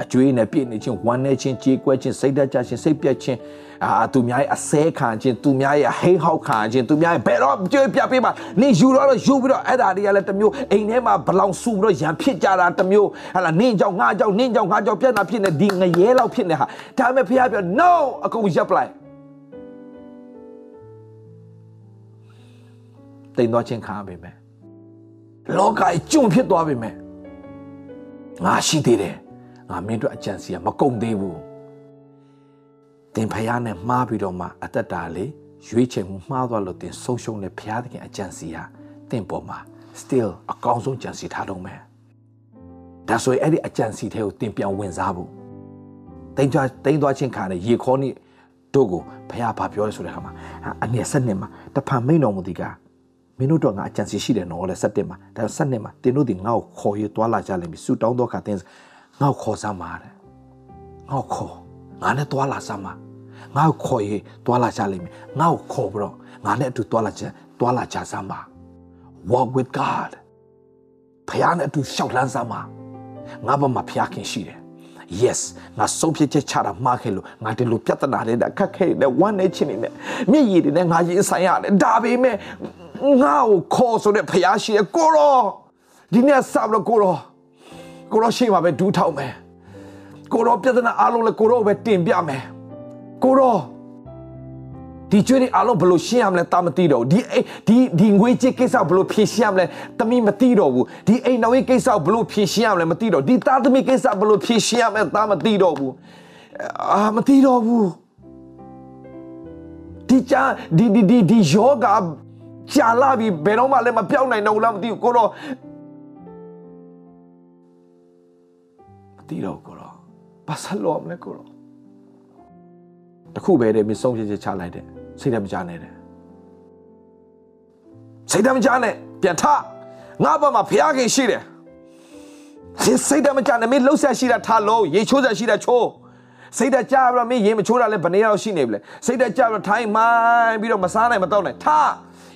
S1: အကျွေးနဲ့ပြည့်နေခြင်းဝမ်းနေခြင်းကြေးကွဲခြင်းစိတ်ဓာတ်ကြခြင်းစိတ်ပြက်ခြင်း အာသူများရဲ့အစဲခံခြင်းသူများရဲ့ဟိဟောက်ခံခြင်းသူများရဲ့ဘယ်တော့ကြွေးပြပေးပါနေယူတော့ယူပြီးတော့အဲ့ဒါတွေကလည်းတစ်မျိုးအိမ်ထဲမှာဘလောင်ဆူပြီးတော့ရံဖြစ်ကြတာတစ်မျိုးဟာလာနင်းကြောင်ငါကြောင်နင်းကြောင်ငါကြောင်ပြက်တာဖြစ်နေဒီငရဲလောက်ဖြစ်နေဟာဒါပေမဲ့ဖះပြော no အကုန်ရပ်ပလိုက်တိမ်သွားခြင်းခံပါမယ်လောကကြီးကျွံဖြစ်သွားပြီမဲ့ငါရှိသေးတယ်ငါမင်းတို့အကြံစီကမကုန်သေးဘူး တင်ဖယားနဲ့မှားပြီးတော့မှအသက်တာလေးရွေးချယ်မှုမှားသွားလို့တင်ဆုံးရှုံးတဲ့ဖယားသခင်အကြံစီဟာတင်ပေါ်မှာ still အကောင်းဆုံးကြံစီထားတော့မယ်ဒါဆိုရင်အဲ့ဒီအကြံစီထဲကိုတင်ပြောင်းဝင်စားဖို့တိမ်သွားတိမ်သွားချင်းခါနဲ့ရေခေါနေတို့ကိုဖယားဘာပြောလဲဆိုတဲ့အခါမှာအငယ်ဆက်နှစ်မှာတဖန်မိန်တော်မူဒီကမင်းတို့တော့ငါအကြံစီရှိတယ်နော်လေဆက်တက်မှာဒါဆက်နှစ်မှာတင်တို့ဒီငါ့ကိုခေါ်ရသွားလာကြလိမ့်မယ်ဆူတောင်းတော့ခါတင်ငါ့ကိုခေါ်စမ်းပါတဲ့ငါ့ကိုခေါ် ငါနဲ့တွာလာစမ်းပါငါ့ကိုခေါ်ရေးတွာလာကြလိမ့်မယ်ငါ့ကိုခေါ်ပြီးတော့ငါနဲ့အတူတွာလာကြတွာလာကြစမ်းပါ walk with god ဖခင်နဲ့အတူရှောက်လန်းစမ်းပါငါဘာမှဖခင်ရှိတယ် yes ငါဆုံးဖြတ်ချက်ချတာမှားခဲ့လို့ငါဒီလိုပြဿနာတွေနဲ့ခက်ခဲနဲ့ဝမ်းနေချင်းနေနဲ့မျက်ရည်တွေနဲ့ငါရင်ဆိုင်ရတယ်ဒါပေမဲ့ငါ့ကိုခေါ်ဆိုတဲ့ဖခင်ရှိတယ်ကိုရောဒီနေ့ဆပ်လို့ကိုရောကိုရောရှိမှာပဲဒူးထောက်မယ် ကိုရောပြဿနာအားလုံးလည်းကိုရောပဲတင်ပြမယ်ကိုရောဒီကျွေးတွေအားလုံးဘယ်လိုရှင်းရမလဲတာမသိတော့ဘူးဒီဒီဒီငွေချစ်ကိစ္စဘယ်လိုဖြေရှင်းရမလဲတမီမသိတော့ဘူးဒီအိမ်တော်ရေးကိစ္စဘယ်လိုဖြေရှင်းရမလဲမသိတော့ဒီသားသမီးကိစ္စဘယ်လိုဖြေရှင်းရမလဲတာမသိတော့ဘူးအာမသိတော့ဘူးဒီချာဒီဒီဒီဒီယောဂကြာလာပြီဘယ်တော့မှလည်းမပြောင်းနိုင်တော့ဘူးလားမသိဘူးကိုတော့မသိတော့ကိုတော့ ဘာဆက်လို့မလဲကိုတော့တခုပဲတဲ့မဆုံးဖြတ်ချက်ချလိုက်တဲ့စိတ်ဓာတ်မကြနဲ့တဲ့စိတ်ဓာတ်မကြနဲ့ပြန်ထငါ့ဘက်မှာဖျားခင်ရှိတယ်စိတ်ဓာတ်မကြနဲ့မင်းလှုပ်ဆက်ရှိတာထားလို့ရေချိုးဆက်ရှိတာချိုးစိတ်ဓာတ်ကြပြီးတော့မင်းရေမချိုးတာလဲဘယ်နေရာရှိနေပြီလဲစိတ်ဓာတ်ကြပြီးတော့ထိုင်းမိုင်းပြီးတော့မစားနိုင်မတော့နိုင်ထ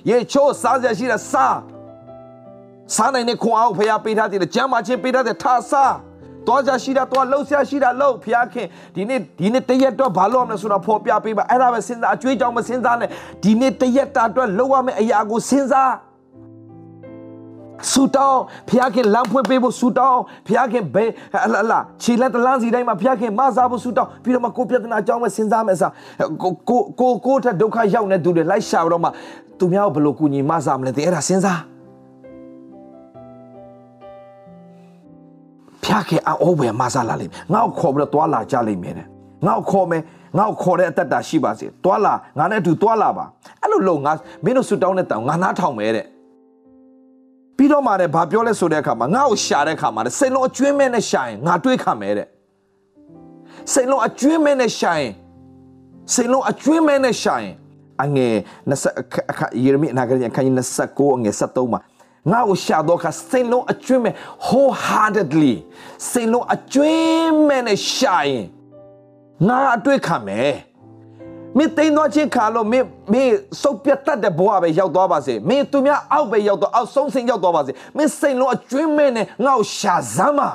S1: ရေချိုးစားဆက်ရှိတာစားစားနိုင်တဲ့ခွန်အားကိုဖျားပေးထားတယ်ကျမ်းမာခြင်းပေးထားတယ်ထားစား သွားကြရှိတာသွားလှုပ်ရှားရှိတာလှုပ်ဖျားခင်ဒီနေ့ဒီနေ့တရက်တော့ဘာလို့ရမလဲဆိုတာဖော်ပြပေးပါအဲ့ဒါပဲစဉ်းစားအကျွေးကြောင့်မစဉ်းစားနဲ့ဒီနေ့တရက်တာအတွက်လှုပ်ရမယ့်အရာကိုစဉ်းစားဆူတောင်းဖျားခင်လမ်းဖွင့်ပေးဖို့ဆူတောင်းဖျားခင်ဘယ်အလာလာခြေလက်တလန်းစီတိုင်းမှာဖျားခင်မစားဖို့ဆူတောင်းပြီးတော့မှကိုပြဿနာအကြောင်းပဲစဉ်းစားမယ်အစားကိုကိုကိုကိုထက်ဒုက္ခရောက်နေသူတွေလိုက်ရှာတော့မှသူများကိုဘယ်လိုကူညီမစားမလဲတဲ့အဲ့ဒါစဉ်းစား ဖျားခင်အောဝယ်မဆာလာလိမ့်မယ်ငါ့ကိုခေါ်ပြီးတော့တွာလာကြလိမ့်မယ်တဲ့ငါ့ကိုခေါ်မယ်ငါ့ကိုခေါ်တဲ့အသက်တာရှိပါစေတွာလာငါနဲ့အတူတွာလာပါအဲ့လိုလို့ငါမင်းတို့ဆူတောင်းတဲ့တောင်ငါနားထောင်မယ်တဲ့ပြီးတော့မှလည်းဘာပြောလဲဆိုတဲ့အခါမှာငါ့ကိုရှာတဲ့အခါမှာစိတ်လုံးအကျွင်းမဲ့နဲ့ရှာရင်ငါတွေးခံမယ်တဲ့စိတ်လုံးအကျွင်းမဲ့နဲ့ရှာရင်စိတ်လုံးအကျွင်းမဲ့နဲ့ရှာရင်အငယ်20အခါယေရမိအနာဂတ်အခန်းကြီး29အငယ်73မှာ ငါ့ကိုရှာတော့ခါစိတ်လုံးအကျွင်းမဲ့ wholeheartedly စိတ်လုံးအကျွင်းမဲ့နဲ့ရှာရင်ငါအတွေ့ခံမယ်မင်းတိမ်သွားချင်းခါလို့မင်းမင်းစုပ်ပြတ်တတ်တဲ့ဘဝပဲရောက်သွားပါစေမင်းသူများအောက်ပဲရောက်တော့အောက်ဆုံးဆင်းရောက်သွားပါစေမင်းစိတ်လုံးအကျွင်းမဲ့နဲ့ငါ့ကိုရှာစမ်းပါ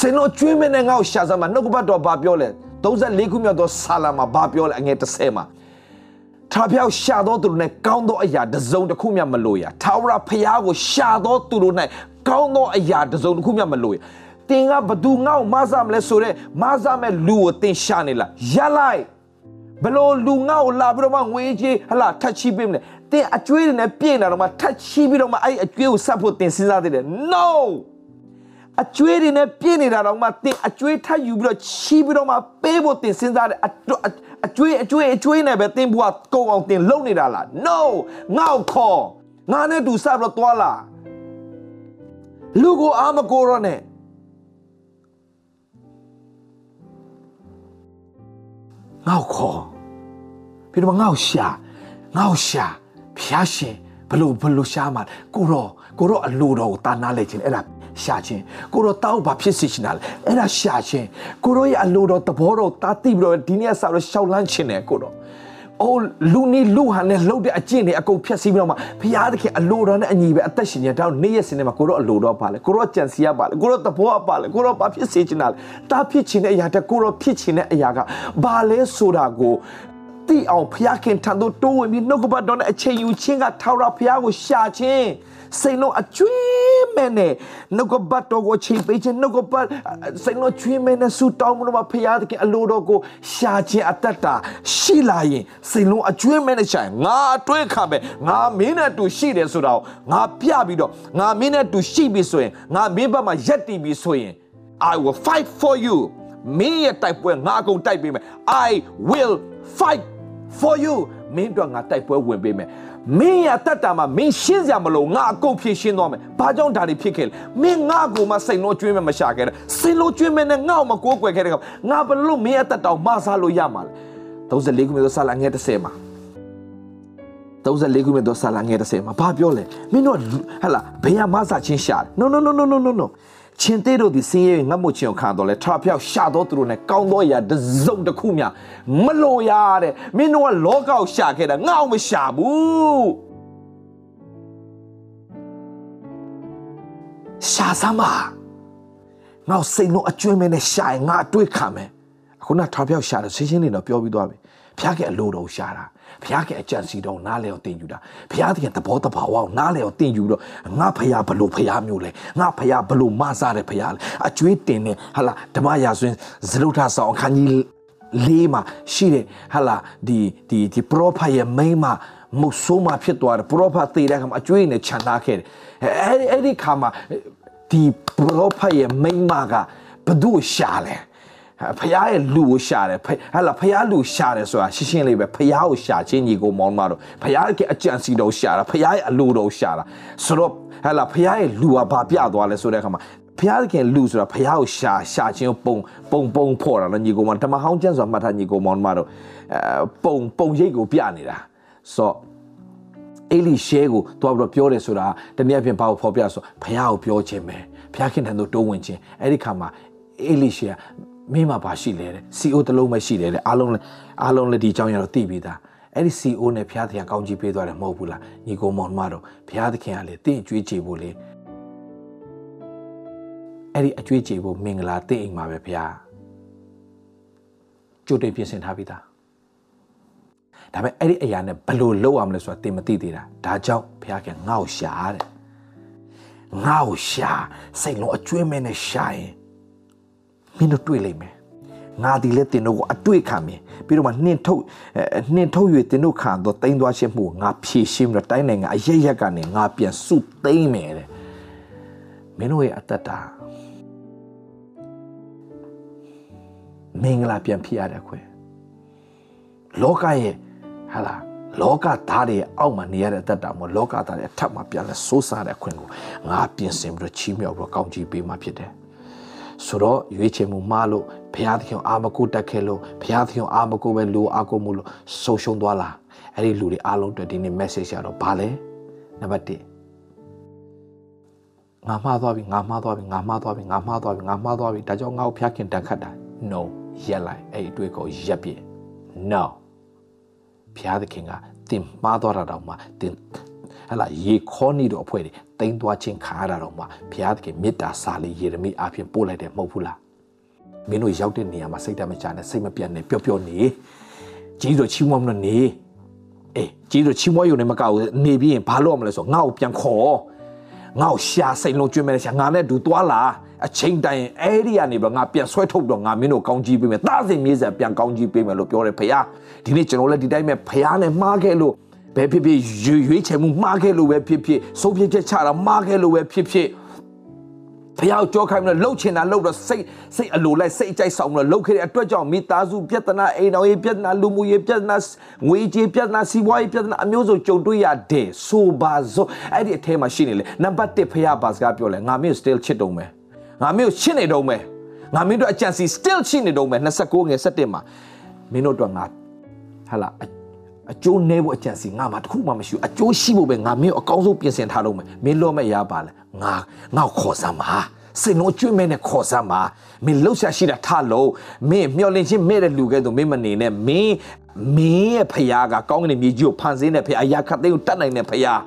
S1: စိတ်လုံးအကျွင်းမဲ့နဲ့ငါ့ကိုရှာစမ်းပါနှုတ်ကပတ်တော်ဘာပြောလဲ34ခုမြောက်သောဆာလာမှာဘာပြောလဲအငယ်30မှာ ထာဖျောက်ရှာသောသူတို့၌ကောင်းသောအရာတစ်စုံတစ်ခုမျှမလိုရထာဝရဖျားကိုရှာသောသူတို့၌ကောင်းသောအရာတစ်စုံတစ်ခုမျှမလိုရတင်ကဘသူငေါ့မဆာမလဲဆိုတော့မဆာမဲ့လူကိုတင်ရှာနေလားရလိုက်ဘလို့လူငေါ့လာပြီးတော့မှငွေကြီးဟလာထက်ချီပေးမလဲတင်အကျွေးတွေနဲ့ပြည့်နေတာတော့မှထတ်ချီးပြီးတော့မှအဲ့အကျွေးကိုဆက်ဖို့တင်စဉ်းစားသေးတယ် no အကျွေးတွေနဲ့ပြည့်နေတာတော့မှတင်အကျွေးထပ်ယူပြီးတော့ချီးပြီးတော့မှပေးဖို့တင်စဉ်းစားတယ်အကျွေးအကျွေးအကျွေးနဲ့ပဲတင်ဘွားကုံအောင်တင်လုံနေတာလား no ငေါ့ခေါ်ငါနဲ့တူဆက်ပြီးတော့သွားလာလူကိုအာမကိုရောနဲ့ငေါ့ခေါ်ပြီးတော့ငေါ့ရှာငေါ့ရှာဖျားရှင်ဘလို့ဘလို့ရှာမှာကိုတော့ကိုတော့အလိုတော်ကိုတာနာလဲခြင်းအဲ့ဒါ ရှာခြင်းကိုတော့တောက်ဘာဖြစ်စီရှင်တာလဲအဲ့ဒါရှာခြင်းကိုတော့ရဲ့အလိုတော်သဘောတော်တာတိပြီးတော့ဒီနေ့ဆောက်တော့ရှောက်လန်းခြင်းတယ်ကိုတော့အိုးလူနီလူဟန်နဲ့လှုပ်တဲ့အကျင့်တွေအကုန်ဖြတ်စည်းပြီးတော့မှဘုရားသခင်အလိုတော်နဲ့အညီပဲအသက်ရှင်နေတာတော့နေ့ရက်စင်းနေမှာကိုတော့အလိုတော်ပါလေကိုတော့ကြံစီရပါလေကိုတော့သဘောပါလေကိုတော့ဘာဖြစ်စေချင်တာလဲတာဖြစ်ချင်တဲ့အရာတက်ကိုတော့ဖြစ်ချင်တဲ့အရာကဘာလဲဆိုတာကိုတိအောင်ဖျားခင်ထံသို့တိုးဝင်ပြီးနှုတ်ကပတ်တော်နဲ့အချိန်ယူခြင်းကထာဝရဘုရားကိုရှာခြင်း စိတ်လုံးအကျွေးမဲ့နဲ့နှုတ်ကပတ်တော်ကိုချိန်ပေးခြင်းနှုတ်ကပတ်စိတ်လုံးကျွေးမဲ့နဲ့ဆူတောင်းမှုတော့ဘုရားသခင်အလိုတော်ကိုရှာခြင်းအတတ်တာရှိလာရင်စိတ်လုံးအကျွေးမဲ့နဲ့ရှာရင်ငါအတွေ့ခံပဲငါမင်းနဲ့တူရှိတယ်ဆိုတော့ငါပြပြီးတော့ငါမင်းနဲ့တူရှိပြီဆိုရင်ငါမင်းဘက်မှာရက်တည်ပြီဆိုရင် I will fight for you မင်းရဲ့တိုက်ပွဲငါအကုန်တိုက်ပေးမယ် I will fight for you မင်းတို့ငါတိုက်ပွဲဝင်ပေးမယ် မင်းရတတ်တာမှာမင်းရှင်းစရာမလိုငါအကုန်ဖြည့်ရှင်းသွားမယ်ဘာကြောင့်ဒါတွေဖြစ်ခဲ့လဲမင်းငါ့ကိုမှစိတ်လုံးကျွေးမယ်မရှာခဲ့တဲ့စိတ်လုံးကျွေးမယ်နဲ့ငါ့ကိုမကိုးကွယ်ခဲ့တဲ့ကောင်ငါဘလို့မင်းရတတ်တောင်မဆားလို့ရမှာလဲ34ခုမြေသောဆာလာငယ်30မှာ34ခုမြေသောဆာလာငယ်30မှာဘာပြောလဲမင်းတို့ဟဟလာဘယ်ရမဆာချင်းရှာတယ် no no no no no no no ချင်းသေးတို့ဒီစင်းရဲငတ်မှုချင်းကိုခံတော့လဲထဖျောက်ရှာတော့သူတို့ ਨੇ ကောင်းတော့ရာတစုံတစ်ခုများမလို့ရတဲ့မင်းတို့ကလောကကိုရှာခဲ့တာငါ့အောင်မရှာဘူးရှာစမ်းပါငါ့စိတ်လုံးအကျွမ်းမဲနဲ့ရှာရင်ငါအတွေ့ခံမယ်အခုနထဖျောက်ရှာတယ်ဆင်းရှင်းနေတော့ပြောပြီးသွားပြီဖျားကအလိုတော်ရှာတာ ဘုရားကအကြံစီတော်နားလေအောင်တင်ယူတာဘုရားသခင်သဘောတဘာဝအောင်နားလေအောင်တင်ယူတော့ငါဖရာဘလို့ဖရာမျိုးလဲငါဖရာဘလို့မဆားတဲ့ဖရာလဲအကျွေးတင်နေဟာလာဓမ္မရာဇဝင်ဇလုထဆောင်အခန်းကြီးလေးမှာရှိတဲ့ဟာလာဒီဒီဒီပရောဖက်ရဲ့မိန်းမမုတ်ဆိုးမှဖြစ်သွားတယ်ပရောဖက်သေတဲ့ခါမှာအကျွေးနဲ့ခြံထားခဲ့တယ်အဲ့အဲ့ဒီခါမှာဒီပရောဖက်ရဲ့မိန်းမကဘသူ့ရှာလဲ ဖះရဲ့လူကိုရှာတယ်ဟဲ့လားဖះလူရှာတယ်ဆိုတာရှင်းရှင်းလေးပဲဖះကိုရှာချင်းညီကိုမောင်းမတော့ဖះကအကြံစီတော်ရှာတာဖះရဲ့အလိုတော်ရှာတာဆိုတော့ဟဲ့လားဖះရဲ့လူကဘာပြသွားလဲဆိုတဲ့အခါမှာဖះခင်လူဆိုတာဖះကိုရှာရှာချင်းပုံပုံပုံဖော်တာနော်ညီကိုမောင်းဓမ္မဟောင်းကျမ်းဆိုတာမှတ်ထားညီကိုမောင်းမတော့အဲပုံပုံရိတ်ကိုပြနေတာဆိုတော့အေလိရှဲကိုတွားပြီးတော့ပြောတယ်ဆိုတာတနည်းအားဖြင့်ဘာကိုဖော်ပြဆိုဖះကိုပြောခြင်းပဲဖះခင်ထံသို့တိုးဝင်ခြင်းအဲ့ဒီခါမှာအေလိရှဲက မင်းမှာဘာရှိလဲတဲ့ CO တလုံးပဲရှိတယ်တဲ့အားလုံးလည်းအားလုံးလည်းဒီအကြောင်းရတော့သိပြီးသားအဲ့ဒီ CO နဲ့ဘုရားသခင်ကောင်းကြီးပေးသွားတယ်မဟုတ်ဘူးလားညီကိုမောင်မတော်ဘုရားသခင်ကလေတင့်ကြွေးချေဖို့လေအဲ့ဒီအကြွေးချေဖို့မင်္ဂလာတင့်အိမ်မှာပဲဘုရားကြိုတင်ပြင်ဆင်ထားပြီးသားဒါပေမဲ့အဲ့ဒီအရာနဲ့ဘယ်လိုလုပ်ရမလဲဆိုတာသင်မသိသေးတာဒါကြောင့်ဘုရားကငါ့ကိုရှာတဲ့ငါ့ကိုရှာစိတ်လုံးအကျွေးမဲနဲ့ရှာရင် မင်းတို့တွေ့လိမ့်မယ်ငါဒီလက်တင်တို့ကိုအတွေ့ခံမယ်ပြီးတော့မှနှင်ထုတ်နှင်ထုတ်၍တင်တို့ခံတော့တိမ့်သွားခြင်းမှုငါဖြည့်ရှင်းပြီးတော့တိုင်းနိုင်ငံအရရက်ကနေငါပြန်စုသိမ့်မယ်တဲ့မင်းတို့ရဲ့အသက်တာမင်္ဂလာပြန်ဖြစ်ရတဲ့ခွဲလောကရဲ့ဟာလားလောကသားတွေအောက်မှာနေရတဲ့အသက်တာမို့လောကသားတွေအထက်မှာပြန်လဲစိုးစားတဲ့အခွင့်ကိုငါပြင်ဆင်ပြီးတော့ချီးမြှောက်ပြီးတော့ကောင်းချီးပေးမှဖြစ်တယ် ဆိုတော့ရွေးချယ်မှုမှားလို့ဘုရားသခင်အာမကုတက်ခဲ့လို့ဘုရားသခင်အာမကုပဲလူအာကုမှုလို့ဆုံးရှုံးသွားလားအဲ့ဒီလူတွေအားလုံးအတွက်ဒီနေ့ message ရတော့ဘာလဲနံပါတ်1ငါမှားသွားပြီငါမှားသွားပြီငါမှားသွားပြီငါမှားသွားပြီငါမှားသွားပြီဒါကြောင့်ငါ့ကိုဖျားခင်တန်ခတ်တာ no ရက်လိုက်အဲ့ဒီအတွေ့ကိုရက်ပြည့် no ဘုရားသခင်ကတင်မှားသွားတာတော့မှတင် ဟလာရေခေါနေတော့အဖွဲ့တွေတိမ်သွားခြင်းခါရတာတော့မှဘုရားသခင်မေတ္တာစာလေးယေရမိအဖြစ်ပို့လိုက်တယ်မဟုတ်ဘူးလားမင်းတို့ရောက်တဲ့နေရာမှာစိတ်တမချနဲ့စိတ်မပြတ်နဲ့ပျော့ပျော့နေကြီးတော့ချီးမွမ်းမလို့နေအေးကြီးတော့ချီးမွမ်းရုံနဲ့မကောက်နေပြီးရင်ဘာလုပ်ရမလဲဆိုငါ့ကိုပြန်ခေါ်ငါ့ကိုရှာစိတ်လုံးကျွေးမယ်ရှာငါနဲ့တူသွားလာအချိန်တိုင်းအဲ့ဒီကနေပြီးငါပြန်ဆွဲထုတ်တော့ငါမင်းတို့ကောင်းကြီးပေးမယ်တားစင်မြေးဆက်ပြန်ကောင်းကြီးပေးမယ်လို့ပြောတယ်ဖခင်ဒီနေ့ကျွန်တော်လည်းဒီတိုင်းပဲဖခင်နဲ့မှားခဲ့လို့ ဘယ်ဖြစ်ဖြစ်ရွေရွေးချယ်မှုမှားခဲ့လို့ပဲဖြစ်ဖြစ်ဆုံးဖြတ်ချက်ချတာမှားခဲ့လို့ပဲဖြစ်ဖြစ်ဖះကြောခိုင်းမလို့လှုပ်ချင်တာလှုပ်တော့စိတ်စိတ်အလိုလိုက်စိတ်အကြိုက်ဆောင်မလို့လှုပ်ခဲ့တဲ့အတွက်ကြောင့်မိသားစုပြဿနာအိမ်တော်ရေးပြဿနာလူမှုရေးပြဿနာငွေကြေးပြဿနာစီးပွားရေးပြဿနာအမျိုးစုံကြုံတွေ့ရတယ်ဆိုပါစို့အဲ့ဒီအထဲမှာရှိနေလေနံပါတ်1ဖះဘာစကားပြောလဲငါမျိုး still ချစ်တုံးမယ်ငါမျိုးချစ်နေတုံးမယ်ငါမင်းတို့အကြံစီ still ချစ်နေတုံးမယ်29ငယ်17မှာမင်းတို့တော့ငါဟာလာ အကျိုးနည်းဖို့အကြံစီငါမှတခုမှမရှိဘူးအကျိုးရှိဖို့ပဲငါမင်းအကောင်းဆုံးပြင်ဆင်ထားလို့မယ်မင်းလောမဲ့ရပါလဲငါငါခေါ်စမ်းပါစိတ်လုံးကျွေးမဲနဲ့ခေါ်စမ်းပါမင်းလှုပ်ရှားရှိတာထလို့မင်းမျောလင့်ချင်းမဲ့တဲ့လူကဲဆိုမင်းမနေနဲ့မင်းမင်းရဲ့ဖခင်ကကောင်းကင်မြေကြီးကိုဖန်ဆင်းတဲ့ဖခင်အရာခတ်သိမ်းကိုတတ်နိုင်တဲ့ဖခင်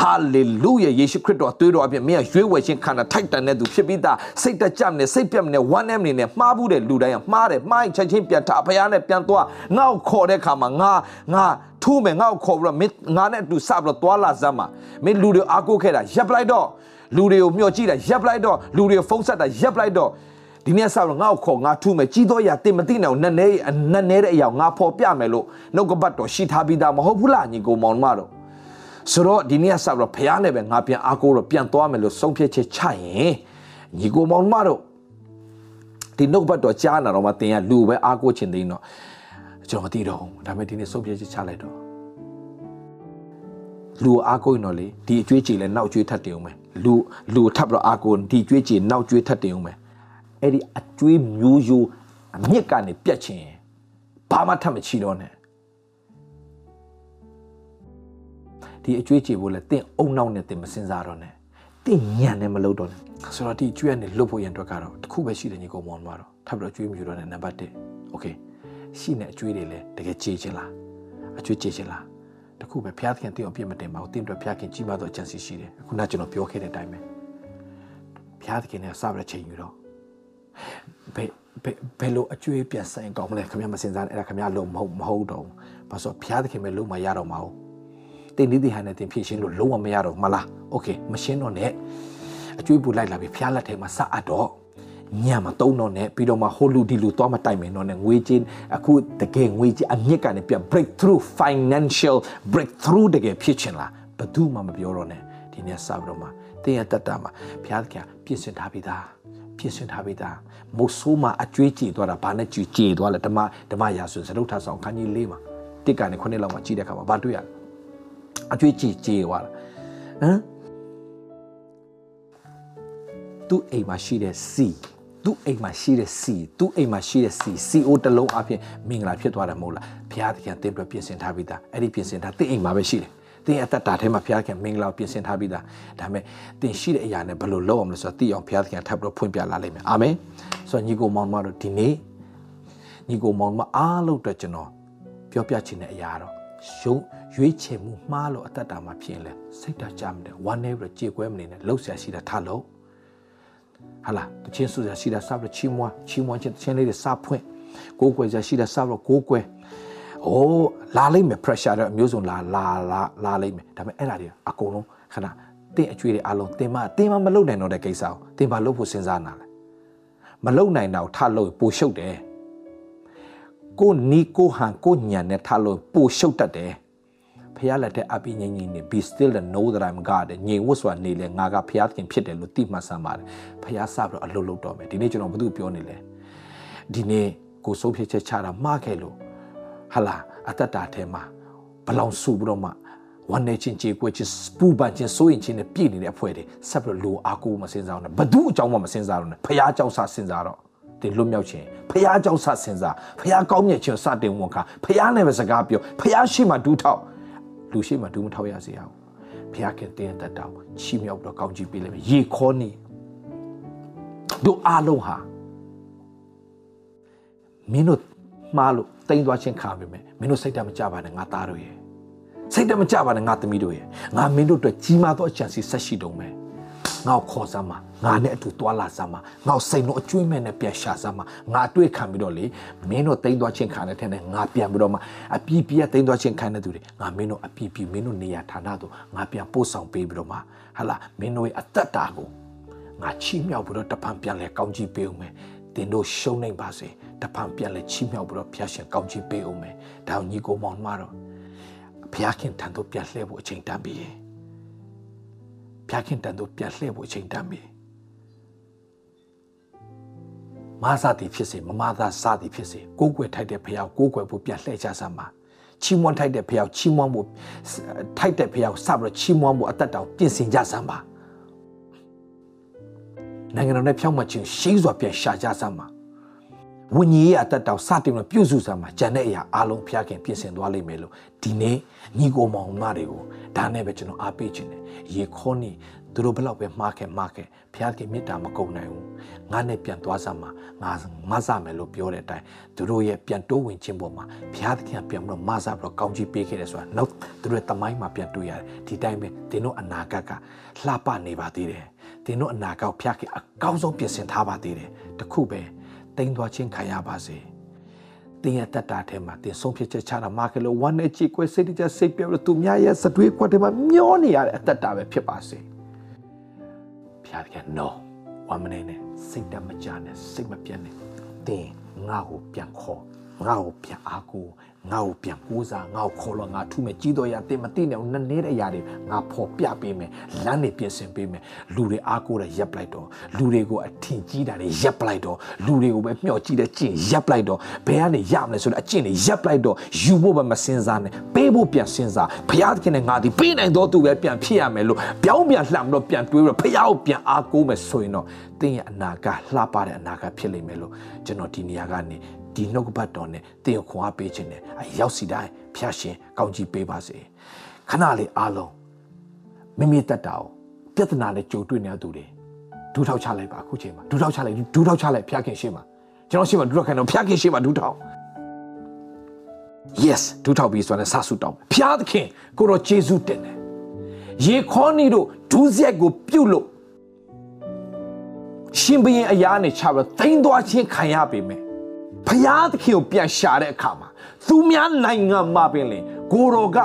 S1: ဟာလေလုယာယေရှုခရစ်တော်အသွေးတော်အပြင်မင်းကရွေးဝယ်ခြင်းခန္ဓာထိုက်တန်တဲ့သူဖြစ်ပြီးသားစိတ်တကြမနဲ့စိတ်ပြတ်မနဲ့ဝမ်းနဲ့မနဲ့မှားဘူးတဲ့လူတိုင်းကမှားတယ်မှားရင်ချက်ချင်းပြန်ထားဖခင်နဲ့ပြန်သွားငါ့ကိုခေါ်တဲ့ခါမှာငါငါထိုးမယ်ငါ့ကိုခေါ်ပြီးတော့မင်းငါနဲ့အတူစပြီးတော့သွားလာစမ်းပါမင်းလူတွေအားကိုးခဲ့တာရပ်လိုက်တော့လူတွေကိုမျှော်ကြည့်တာရပ်လိုက်တော့လူတွေဖုံးဆက်တာရပ်လိုက်တော့ဒီနေ့ဆောက်တော့ငါ့ကိုခေါ်ငါထူးမယ်ကြီးတော့ရတင်မသိနိုင်အောင်နက်နဲနက်နဲတဲ့အရာငါဖော်ပြမယ်လို့နှုတ်ကပတ်တော်ရှိထားပြီးသားမဟုတ်ဘူးလားညီကိုမောင်မတော် ဆိုတော့ဒီနေ့ဆောက်တော့ဖះနဲ့ပဲငါပြန်အားကိုးတော့ပြန်သွားမယ်လို့ဆုံးဖြတ်ချက်ချရင်ညီကိုမောင်မတော်ဒီနှုတ်ကပတ်တော်ကြားနာတော့မှတင်ရလူပဲအားကိုးချင်သေးတော့ကျွန်တော်မသိတော့ဘူးဒါပေမဲ့ဒီနေ့ဆုံးဖြတ်ချက်ချလိုက်တော့လူအားကိုးရင်တော့လေဒီအကျွေးကြည်လဲနောက်ကျွေးထပ်တင်အောင်မယ်လူလူထပ်ပြီးတော့အားကိုးဒီကျွေးကြည်နောက်ကျွေးထပ်တင်အောင်မယ်အဲ့ဒီအကျွေးမျိုးရိုးအမြစ်ကနေပြတ်ခြင်းဘာမှထပ်မချီတော့နဲ့ ဒီအကျွေးကြည်ဖို့လဲတင့်အုံနောက်နဲ့တင်မစင်စားတော့နဲ့တင့်ညံနဲ့မလုပ်တော့နဲ့ဆိုတော့ဒီကျွေးကနေလွတ်ဖို့ရန်အတွက်ကတော့တစ်ခုပဲရှိတယ်ညီကောင်မောင်မှာတော့ထပ်ပြီးတော့ကျွေးမြူတော့နဲ့နံပါတ်1 okay ရှိနေအကျွေးတွေလဲတကယ်ကြည်ခြင်းလားအကျွေးကြည်ခြင်းလားတခုပဲဘုရားသခင်တင့်အောင်ပြည့်မတင်ပါဘူးတင့်အတွက်ဘုရားခင်ကြီးမားသောအကြံစီရှိတယ်ခုနကျွန်တော်ပြောခဲ့တဲ့အတိုင်းပဲဘုရားသခင်နဲ့စရတဲ့ချိန်ယူတော့ဘယ်ဘယ်လိုအကျွေးပြန်ဆိုင်ကောင်းမလဲခင်ဗျာမစင်စားနဲ့အဲ့ဒါခင်ဗျာလုံးမဟုတ်မဟုတ်တော့ဘာလို့ဘုရားသခင်ပဲလုံးမရတော့မှာဟု တ်တင်ဒီဒီဟန်နဲ့တင်ဖြည့်ရှင်းလို့လုံးဝမရတော့မလားโอเคမရှင်းတော့နဲ့အကျွေးပူလိုက်လာပြီဘုရားလက်ထဲမှာစအပ်တော့ညမှာတုံးတော့နဲ့ပြီးတော့မှဟိုလူဒီလူသွားမတိုင်မယ်တော့နဲ့ငွေချင်းအခုတကယ်ငွေချင်းအမြင့်ကနေပြန် breakthrough financial breakthrough တကယ်ဖြစ်ချင်လားဘယ်သူမှမပြောတော့နဲ့ဒီနေ့စပြီးတော့မှတင်းရတတ်တာမှာဘုရားသခင်ပြင်ဆင်ထားပြီးသားပြင်ဆင်ထားပြီးသားမို့ဆိုးမှာအကျွေးကြည်သွားတာဘာနဲ့ကြည်ကြည်သွားလဲဓမ္မဓမ္မရာဆိုစရုပ်ထဆောင်ခန်းကြီးလေးမှာတစ်ကနေခုနှစ်လောက်မှာကြည်တဲ့အခါမှာဘာတွေ့ရလဲ အကျွေးကြည်ကြည်သွားတာဟမ်သူ့အိမ်မှာရှိတဲ့စီသူ့အိမ်မှာရှိတဲ့စီသူ့အိမ်မှာရှိတဲ့စီ CO တလုံးအပြင်မင်္ဂလာဖြစ်သွားတယ်မဟုတ်လားဘုရားသခင်တင်းပြပြင်ဆင်ထားပြီးသားအဲ့ဒီပြင်ဆင်ထားတင့်အိမ်မှာပဲရှိတယ်တင်းအသက်တာထဲမှာဘုရားသခင်မင်္ဂလာပြင်ဆင်ထားပြီးသားဒါပေမဲ့တင်းရှိတဲ့အရာနဲ့ဘယ်လိုလုပ်အောင်လဲဆိုတော့သိအောင်ဘုရားသခင်ထပ်ပြီးတော့ဖွင့်ပြလာလိမ့်မယ်အာမင်ဆိုတော့ညီကိုမောင်မတို့ဒီနေ့ညီကိုမောင်မအားလို့အတွက်ကျွန်တော်ပြောပြချင်တဲ့အရာတော့ ရုံရွေးချယ်မှုမှားလို့အသက်တာမှာဖြစ်ရင်လဲစိတ်ဓာတ်ကြမတယ်ဝမ်းနေပြီးကြေကွဲမနေနဲ့လှုပ်ရှားရှိတာထားလို့ဟာလာတချင်းဆူရှိတာစပြီးချီးမွားချီးမွားခြင်းတချင်းလေးတွေစဖွင့်ကိုးကွယ်ရှိတာစပြီးကိုးကွယ်အိုးလာလိမ့်မယ် pressure တော့အမျိုးစုံလာလာလာလာလိမ့်မယ်ဒါပေမဲ့အဲ့ဒါတွေအကုန်လုံးခဏတင်းအကျွေးတွေအလုံးတင်းမတင်းမမလုပ်နိုင်တော့တဲ့ကိစ္စကိုတင်းမလုပ်ဖို့စဉ်းစားနာလဲမလုပ်နိုင်တော့ထလို့ပိုရှုပ်တယ် ကိုနီကိုဟန်ကိုညံနဲ့ထလို့ပိုရှုပ်တတ်တယ်ဖះလက်တဲ့အပိငိမ့်ကြီးနေ be still and know that I'm God ညင်ဝတ်စွာနေလေငါကဖះသခင်ဖြစ်တယ်လို့သိမှတ်ဆမ်းပါတယ်ဖះစပြီးတော့အလုပ်လုပ်တော့မယ်ဒီနေ့ကျွန်တော်ဘာလို့ပြောနေလဲဒီနေ့ကိုစိုးဖြစ်ချက်ချတာမှားခဲ့လို့ဟာလာအတ္တတာထဲမှာဘလောင်ဆူပြီးတော့မှဝမ်းနေချင်းကြေကွက်ချင်းပူပန်ချင်းစိုးရင်ချင်းနဲ့ပြည့်နေတဲ့အဖွဲ့တွေဆက်ပြီးတော့လိုအားကိုးမစင်စားအောင်ဘသူအကြောင်းမှမစင်စားတော့နဲ့ဖះအကြောင်းစစင်စားတော့ တင်လွတ်မြောက်ခြင်းဖះအကြောင်းစစင်စားဖះကောင်းမြတ်ခြင်းစတင်ဝန်ခံဖះနဲ့ပဲစကားပြောဖះရှိမှဒူးထောက်လူရှိမှဒူးမထောက်ရစေအောင်ဖះခင်တင်းတတ်တောင်ချီးမြှောက်ပြီးတော့ကောင်းချီးပေးလိမ့်မယ်ရေခေါ်နေတို့အားလုံးဟာမင်းတို့မှားလို့တိမ်သွားခြင်းခံပါမယ်မင်းတို့စိတ်ဓာတ်မကြပါနဲ့ငါသားတို့ရဲ့စိတ်ဓာတ်မကြပါနဲ့ငါသမီးတို့ရဲ့ငါမင်းတို့အတွက်ကြီးမားသောအချမ်းစီဆက်ရှိတုံးမယ် ငါ့ကိုခေါ်စမ်းပါငါနဲ့အတူတွာလာစမ်းပါငါ့စိတ်လုံးအကျွေးမဲ့နဲ့ပြန်ရှာစမ်းပါငါတွေ့ခံပြီးတော့လေမင်းတို့တိမ်သွားခြင်းခံတဲ့ထဲနဲ့ငါပြန်ပြီးတော့မှအပြည့်ပြည့်တိမ်သွားခြင်းခံတဲ့သူတွေငါမင်းတို့အပြည့်ပြည့်မင်းတို့နေရာဌာနတို့ငါပြန်ပို့ဆောင်ပေးပြီးတော့မှဟာလာမင်းတို့ရဲ့အသက်တာကိုငါချီးမြှောက်ပြီးတော့တပံပြန်လဲကောင်းကြီးပေးအောင်မယ်တင်တို့ရှုံးနိုင်ပါစေတပံပြန်လဲချီးမြှောက်ပြီးတော့ဖျားရှင်ကောင်းကြီးပေးအောင်မယ်ဒါညီကိုမောင်မတော်ဘုရားခင်ထံသို့ပြန်လှည့်ဖို့အချိန်တန်ပြီဘု ရားခင်ထံသို့ပြန်လှည့်ဖို့အချိန်တန်ပြီမာသသည်ဖြစ်စေမမာသစသည်ဖြစ်စေကိုးကွယ်ထိုက်တဲ့ဘုရားကိုးကွယ်ဖို့ပြန်လှည့်ကြစမ်းပါချီးမွမ်းထိုက်တဲ့ဘုရားချီးမွမ်းဖို့ထိုက်တဲ့ဘုရားစပြီးတော့ချီးမွမ်းဖို့အသက်တောင်ပြင်ဆင်ကြစမ်းပါနိုင်ငံတော်နဲ့ဖြောင့်မခြင်းရှိစွာပြန်ရှာကြစမ်းပါ ဝိညာဉ်ရေးအသက်တောင်စတင်လို့ပြုစုစမ်းပါဂျန်တဲ့အရာအလုံးဖျားခင်ပြင်ဆင်သွားလိမ့်မယ်လို့ဒီနေ့ညီကိုမောင်မတွေကိုဒါနဲ့ပဲကျွန်တော်အားပေးခြင်းတယ်ရေခေါနေသူတို့ဘလောက်ပဲမှားခဲ့မှားခဲ့ဘုရားခင်မေတ္တာမကုန်နိုင်ဘူးငါနဲ့ပြန်သွားစမ်းမှာငါမဆမယ်လို့ပြောတဲ့အတိုင်းသူတို့ရဲ့ပြန်တိုးဝင်ခြင်းပေါ်မှာဘုရားသခင်ပြန်ပြီးတော့မဆပြီးတော့ကောင်းချီးပေးခဲ့တယ်ဆိုတာနောက်သူတို့ရဲ့တမိုင်းမှာပြန်တွေ့ရတယ်ဒီတိုင်းပဲသင်တို့အနာဂတ်ကလှပနေပါသေးတယ်သင်တို့အနာဂတ်ဘုရားခင်အကောင်းဆုံးပြင်ဆင်ထားပါသေးတယ်တခုပဲ တိမ်သွားခြင်းခံရပါစေတင်ရတတ်တာထဲမှာတင်ဆုံးဖြတ်ချက်ချတာမာကလို့ဝမ်းနဲ့ကြည်ကွယ်စိတ်တကြစိတ်ပြောလို့သူများရဲ့စတွေးကွက်ထဲမှာမျောနေရတဲ့အတ္တတာပဲဖြစ်ပါစေ။ဖျားတယ် no ဝမ်းမနေနဲ့စိတ်တမကြနဲ့စိတ်မပြတ်နဲ့တင်းငါ့ကိုပြန်ခေါ်ငါ့ကိုပြန်အားကို ငါ့ကိုပြန်ကိုးစားငါ့ကိုခေါ်လို့ငါထုမယ်ကြီးတော်ရတင်မသိနဲ့နည်းနည်းတဲ့အရာတွေငါဖော်ပြပေးမယ်လမ်းတွေပြင်ဆင်ပေးမယ်လူတွေအားကိုးတဲ့ရပ်ပလိုက်တော့လူတွေကိုအထင်ကြီးတာတွေရပ်ပလိုက်တော့လူတွေကိုပဲမျှော်ကြည့်တဲ့ကျင့်ရပ်ပလိုက်တော့ဘယ်ကနေရမလဲဆိုတော့အကျင့်တွေရပ်ပလိုက်တော့ယူဖို့ပဲမစင်စားနဲ့ပေးဖို့ပြန်စင်စားဘုရားသခင်နဲ့ငါဒီပေးနိုင်တော့သူပဲပြန်ဖြစ်ရမယ်လို့ပြောင်းပြန်လှမ်းတော့ပြန်တွေးတော့ဘုရားကိုပြန်အားကိုးမယ်ဆိုရင်တော့တင်းရဲ့အနာကလှပတဲ့အနာကဖြစ်လိမ့်မယ်လို့ကျွန်တော်ဒီနေရာကနေ ဒီနှုတ်ကပတ်တော်နဲ့တင်ကိုခွန်အားပေးခြင်းနဲ့အရောက်စီတိုင်းဖျားရှင်ကောင်းကြီးပေးပါစေခဏလေးအားလုံးမိမိတက်တာကိုပြဿနာနဲ့ကြုံတွေ့နေသူတွေဒူးထောက်ချလိုက်ပါအခုချိန်မှာဒူးထောက်ချလိုက်ဒူးထောက်ချလိုက်ဖျားခင်ရှင်းပါကျွန်တော်ရှင်းပါဒူးထောက်ခံတော့ဖျားခင်ရှင်းပါဒူးထောက် yes ဒူးထောက်ပြီးဆိုရင်ဆဆူတောင်းဖျားသခင်ကိုတော့ဂျေဇုတင်တယ်ရေခေါနီတို့ဒူးဆက်ကိုပြုတ်လို့ရှင်ဘရင်အရာနဲ့ချပြီးသိမ်းသွားခြင်းခံရပေမဲ့ ဖျားသခင်ကိုပြန်ရှာတဲ့အခါမှာသူများနိုင်ငံမှာပင်လင်ကိုတော်က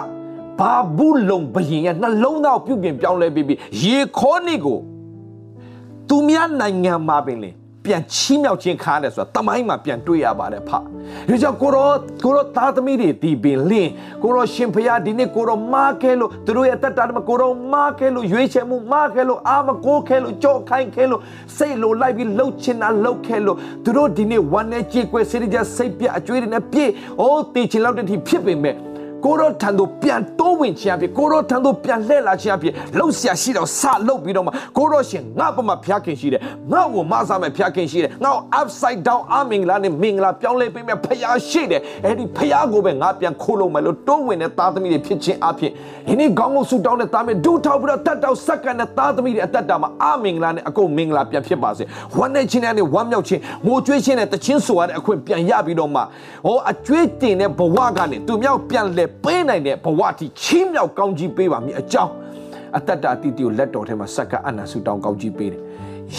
S1: ဘာဘူးလုံဘရင်ရဲ့နှလုံးသားကိုပြုပြင်ပြောင်းလဲပြီးပြီးရေခေါနေကိုသူများနိုင်ငံမှာပင်လင် ပြန်ချီးမြှောက်ခြင်းခါတယ်ဆိုတာတမိုင်းမှာပြန်တွေ့ရပါတယ်ဖ။ဒါကြောင့်ကိုရောကိုရောသားသမီးတွေဒီပင်လင်းကိုရောရှင်ဖျားဒီနေ့ကိုရောမားခဲလို့သူတို့ရဲ့တက်တာမှာကိုရောမားခဲလို့ရွေးချယ်မှုမားခဲလို့အာမကိုခဲလို့ကြော့ခိုင်းခဲလို့စိတ်လိုလိုက်ပြီးလှုပ်ချင်တာလှုပ်ခဲလို့သူတို့ဒီနေ့ဝမ်းနဲ့ကြေကွယ်စိတ်ကြစိတ်ပြအကျွေးတွေနဲ့ပြည့်အိုးတည်ချင်လောက်တဲ့ထိဖြစ်ပေမဲ့ ကိုရောထံသို့ပြန်တိုးဝင်ခြင်းအဖြစ်ကိုရောထံသို့ပြန်လှည့်လာခြင်းအဖြစ်လှုပ်ရှားရှိတော့စလှုပ်ပြီးတော့မှကိုရောရှင်ငါ့ဘမှာဖျားခင်ရှိတယ်ငါ့ကိုမဆာမဲ့ဖျားခင်ရှိတယ်ငါ့ကို upside down အမင်္ဂလာနဲ့မင်္ဂလာပြောင်းလဲပေးမဲ့ဖျားရှိတယ်အဲ့ဒီဖျားကိုပဲငါပြန်ခိုးလို့မယ်လို့တိုးဝင်တဲ့သားသမီးတွေဖြစ်ခြင်းအဖြစ်ဒီနေ့ခေါင်းကိုဆူတောင်းတဲ့သားမီးဒူထောက်ပြီးတော့တတ်တောက်စက္ကန့်နဲ့သားသမီးတွေအသက်တာမှာအမင်္ဂလာနဲ့အကုန်မင်္ဂလာပြန်ဖြစ်ပါစေဝမ်းနဲ့ချင်းနဲ့ဝမ်းမြောက်ခြင်းငိုကြွေးခြင်းနဲ့တခြင်းဆိုရတဲ့အခွင့်ပြန်ရပြီးတော့မှဟောအကျွေးတင်တဲ့ဘဝကနေသူမြောက်ပြန်လဲပေးနိုင်တဲ့ဘဝတိချီးမြှောက်ကောင်းကြီးပေးပါမည်အကြောင်းအတ္တတာတိတိကိုလက်တော်ထဲမှာစက္ကအနန္တဆုတောင်းကောင်းကြီးပေးတယ်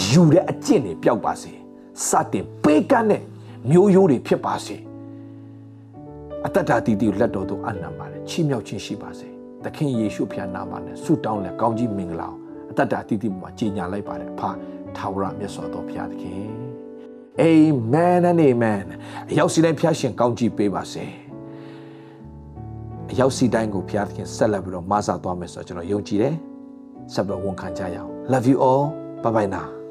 S1: ယူတဲ့အကျင့်တွေပျောက်ပါစေစတင်ပေးကမ်းတဲ့မျိုးရိုးတွေဖြစ်ပါစေအတ္တတာတိတိကိုလက်တော်သို့အနံပါတယ်ချီးမြှောက်ခြင်းရှိပါစေသခင်ယေရှုဖျားနာမနဲ့ဆုတောင်းလဲကောင်းကြီးမင်္ဂလာအတ္တတာတိတိမှာကြီးညာလိုက်ပါတယ်ဖာထာဝရမြတ်စွာသောဘုရားသခင်အာမင်နဲ့အာမင်အရောက်စီတိုင်းဖျားရှင်ကောင်းကြီးပေးပါစေ အရောက်စီတိုင်းကိုဘုရားသခင်ဆက်လက်ပြီးတော့မဆာသွားမယ်ဆိုတော့ကျွန်တော်ယုံကြည်တယ်ဆက်ပြီးတော့ဝန်ခံကြရအောင် love you all bye bye now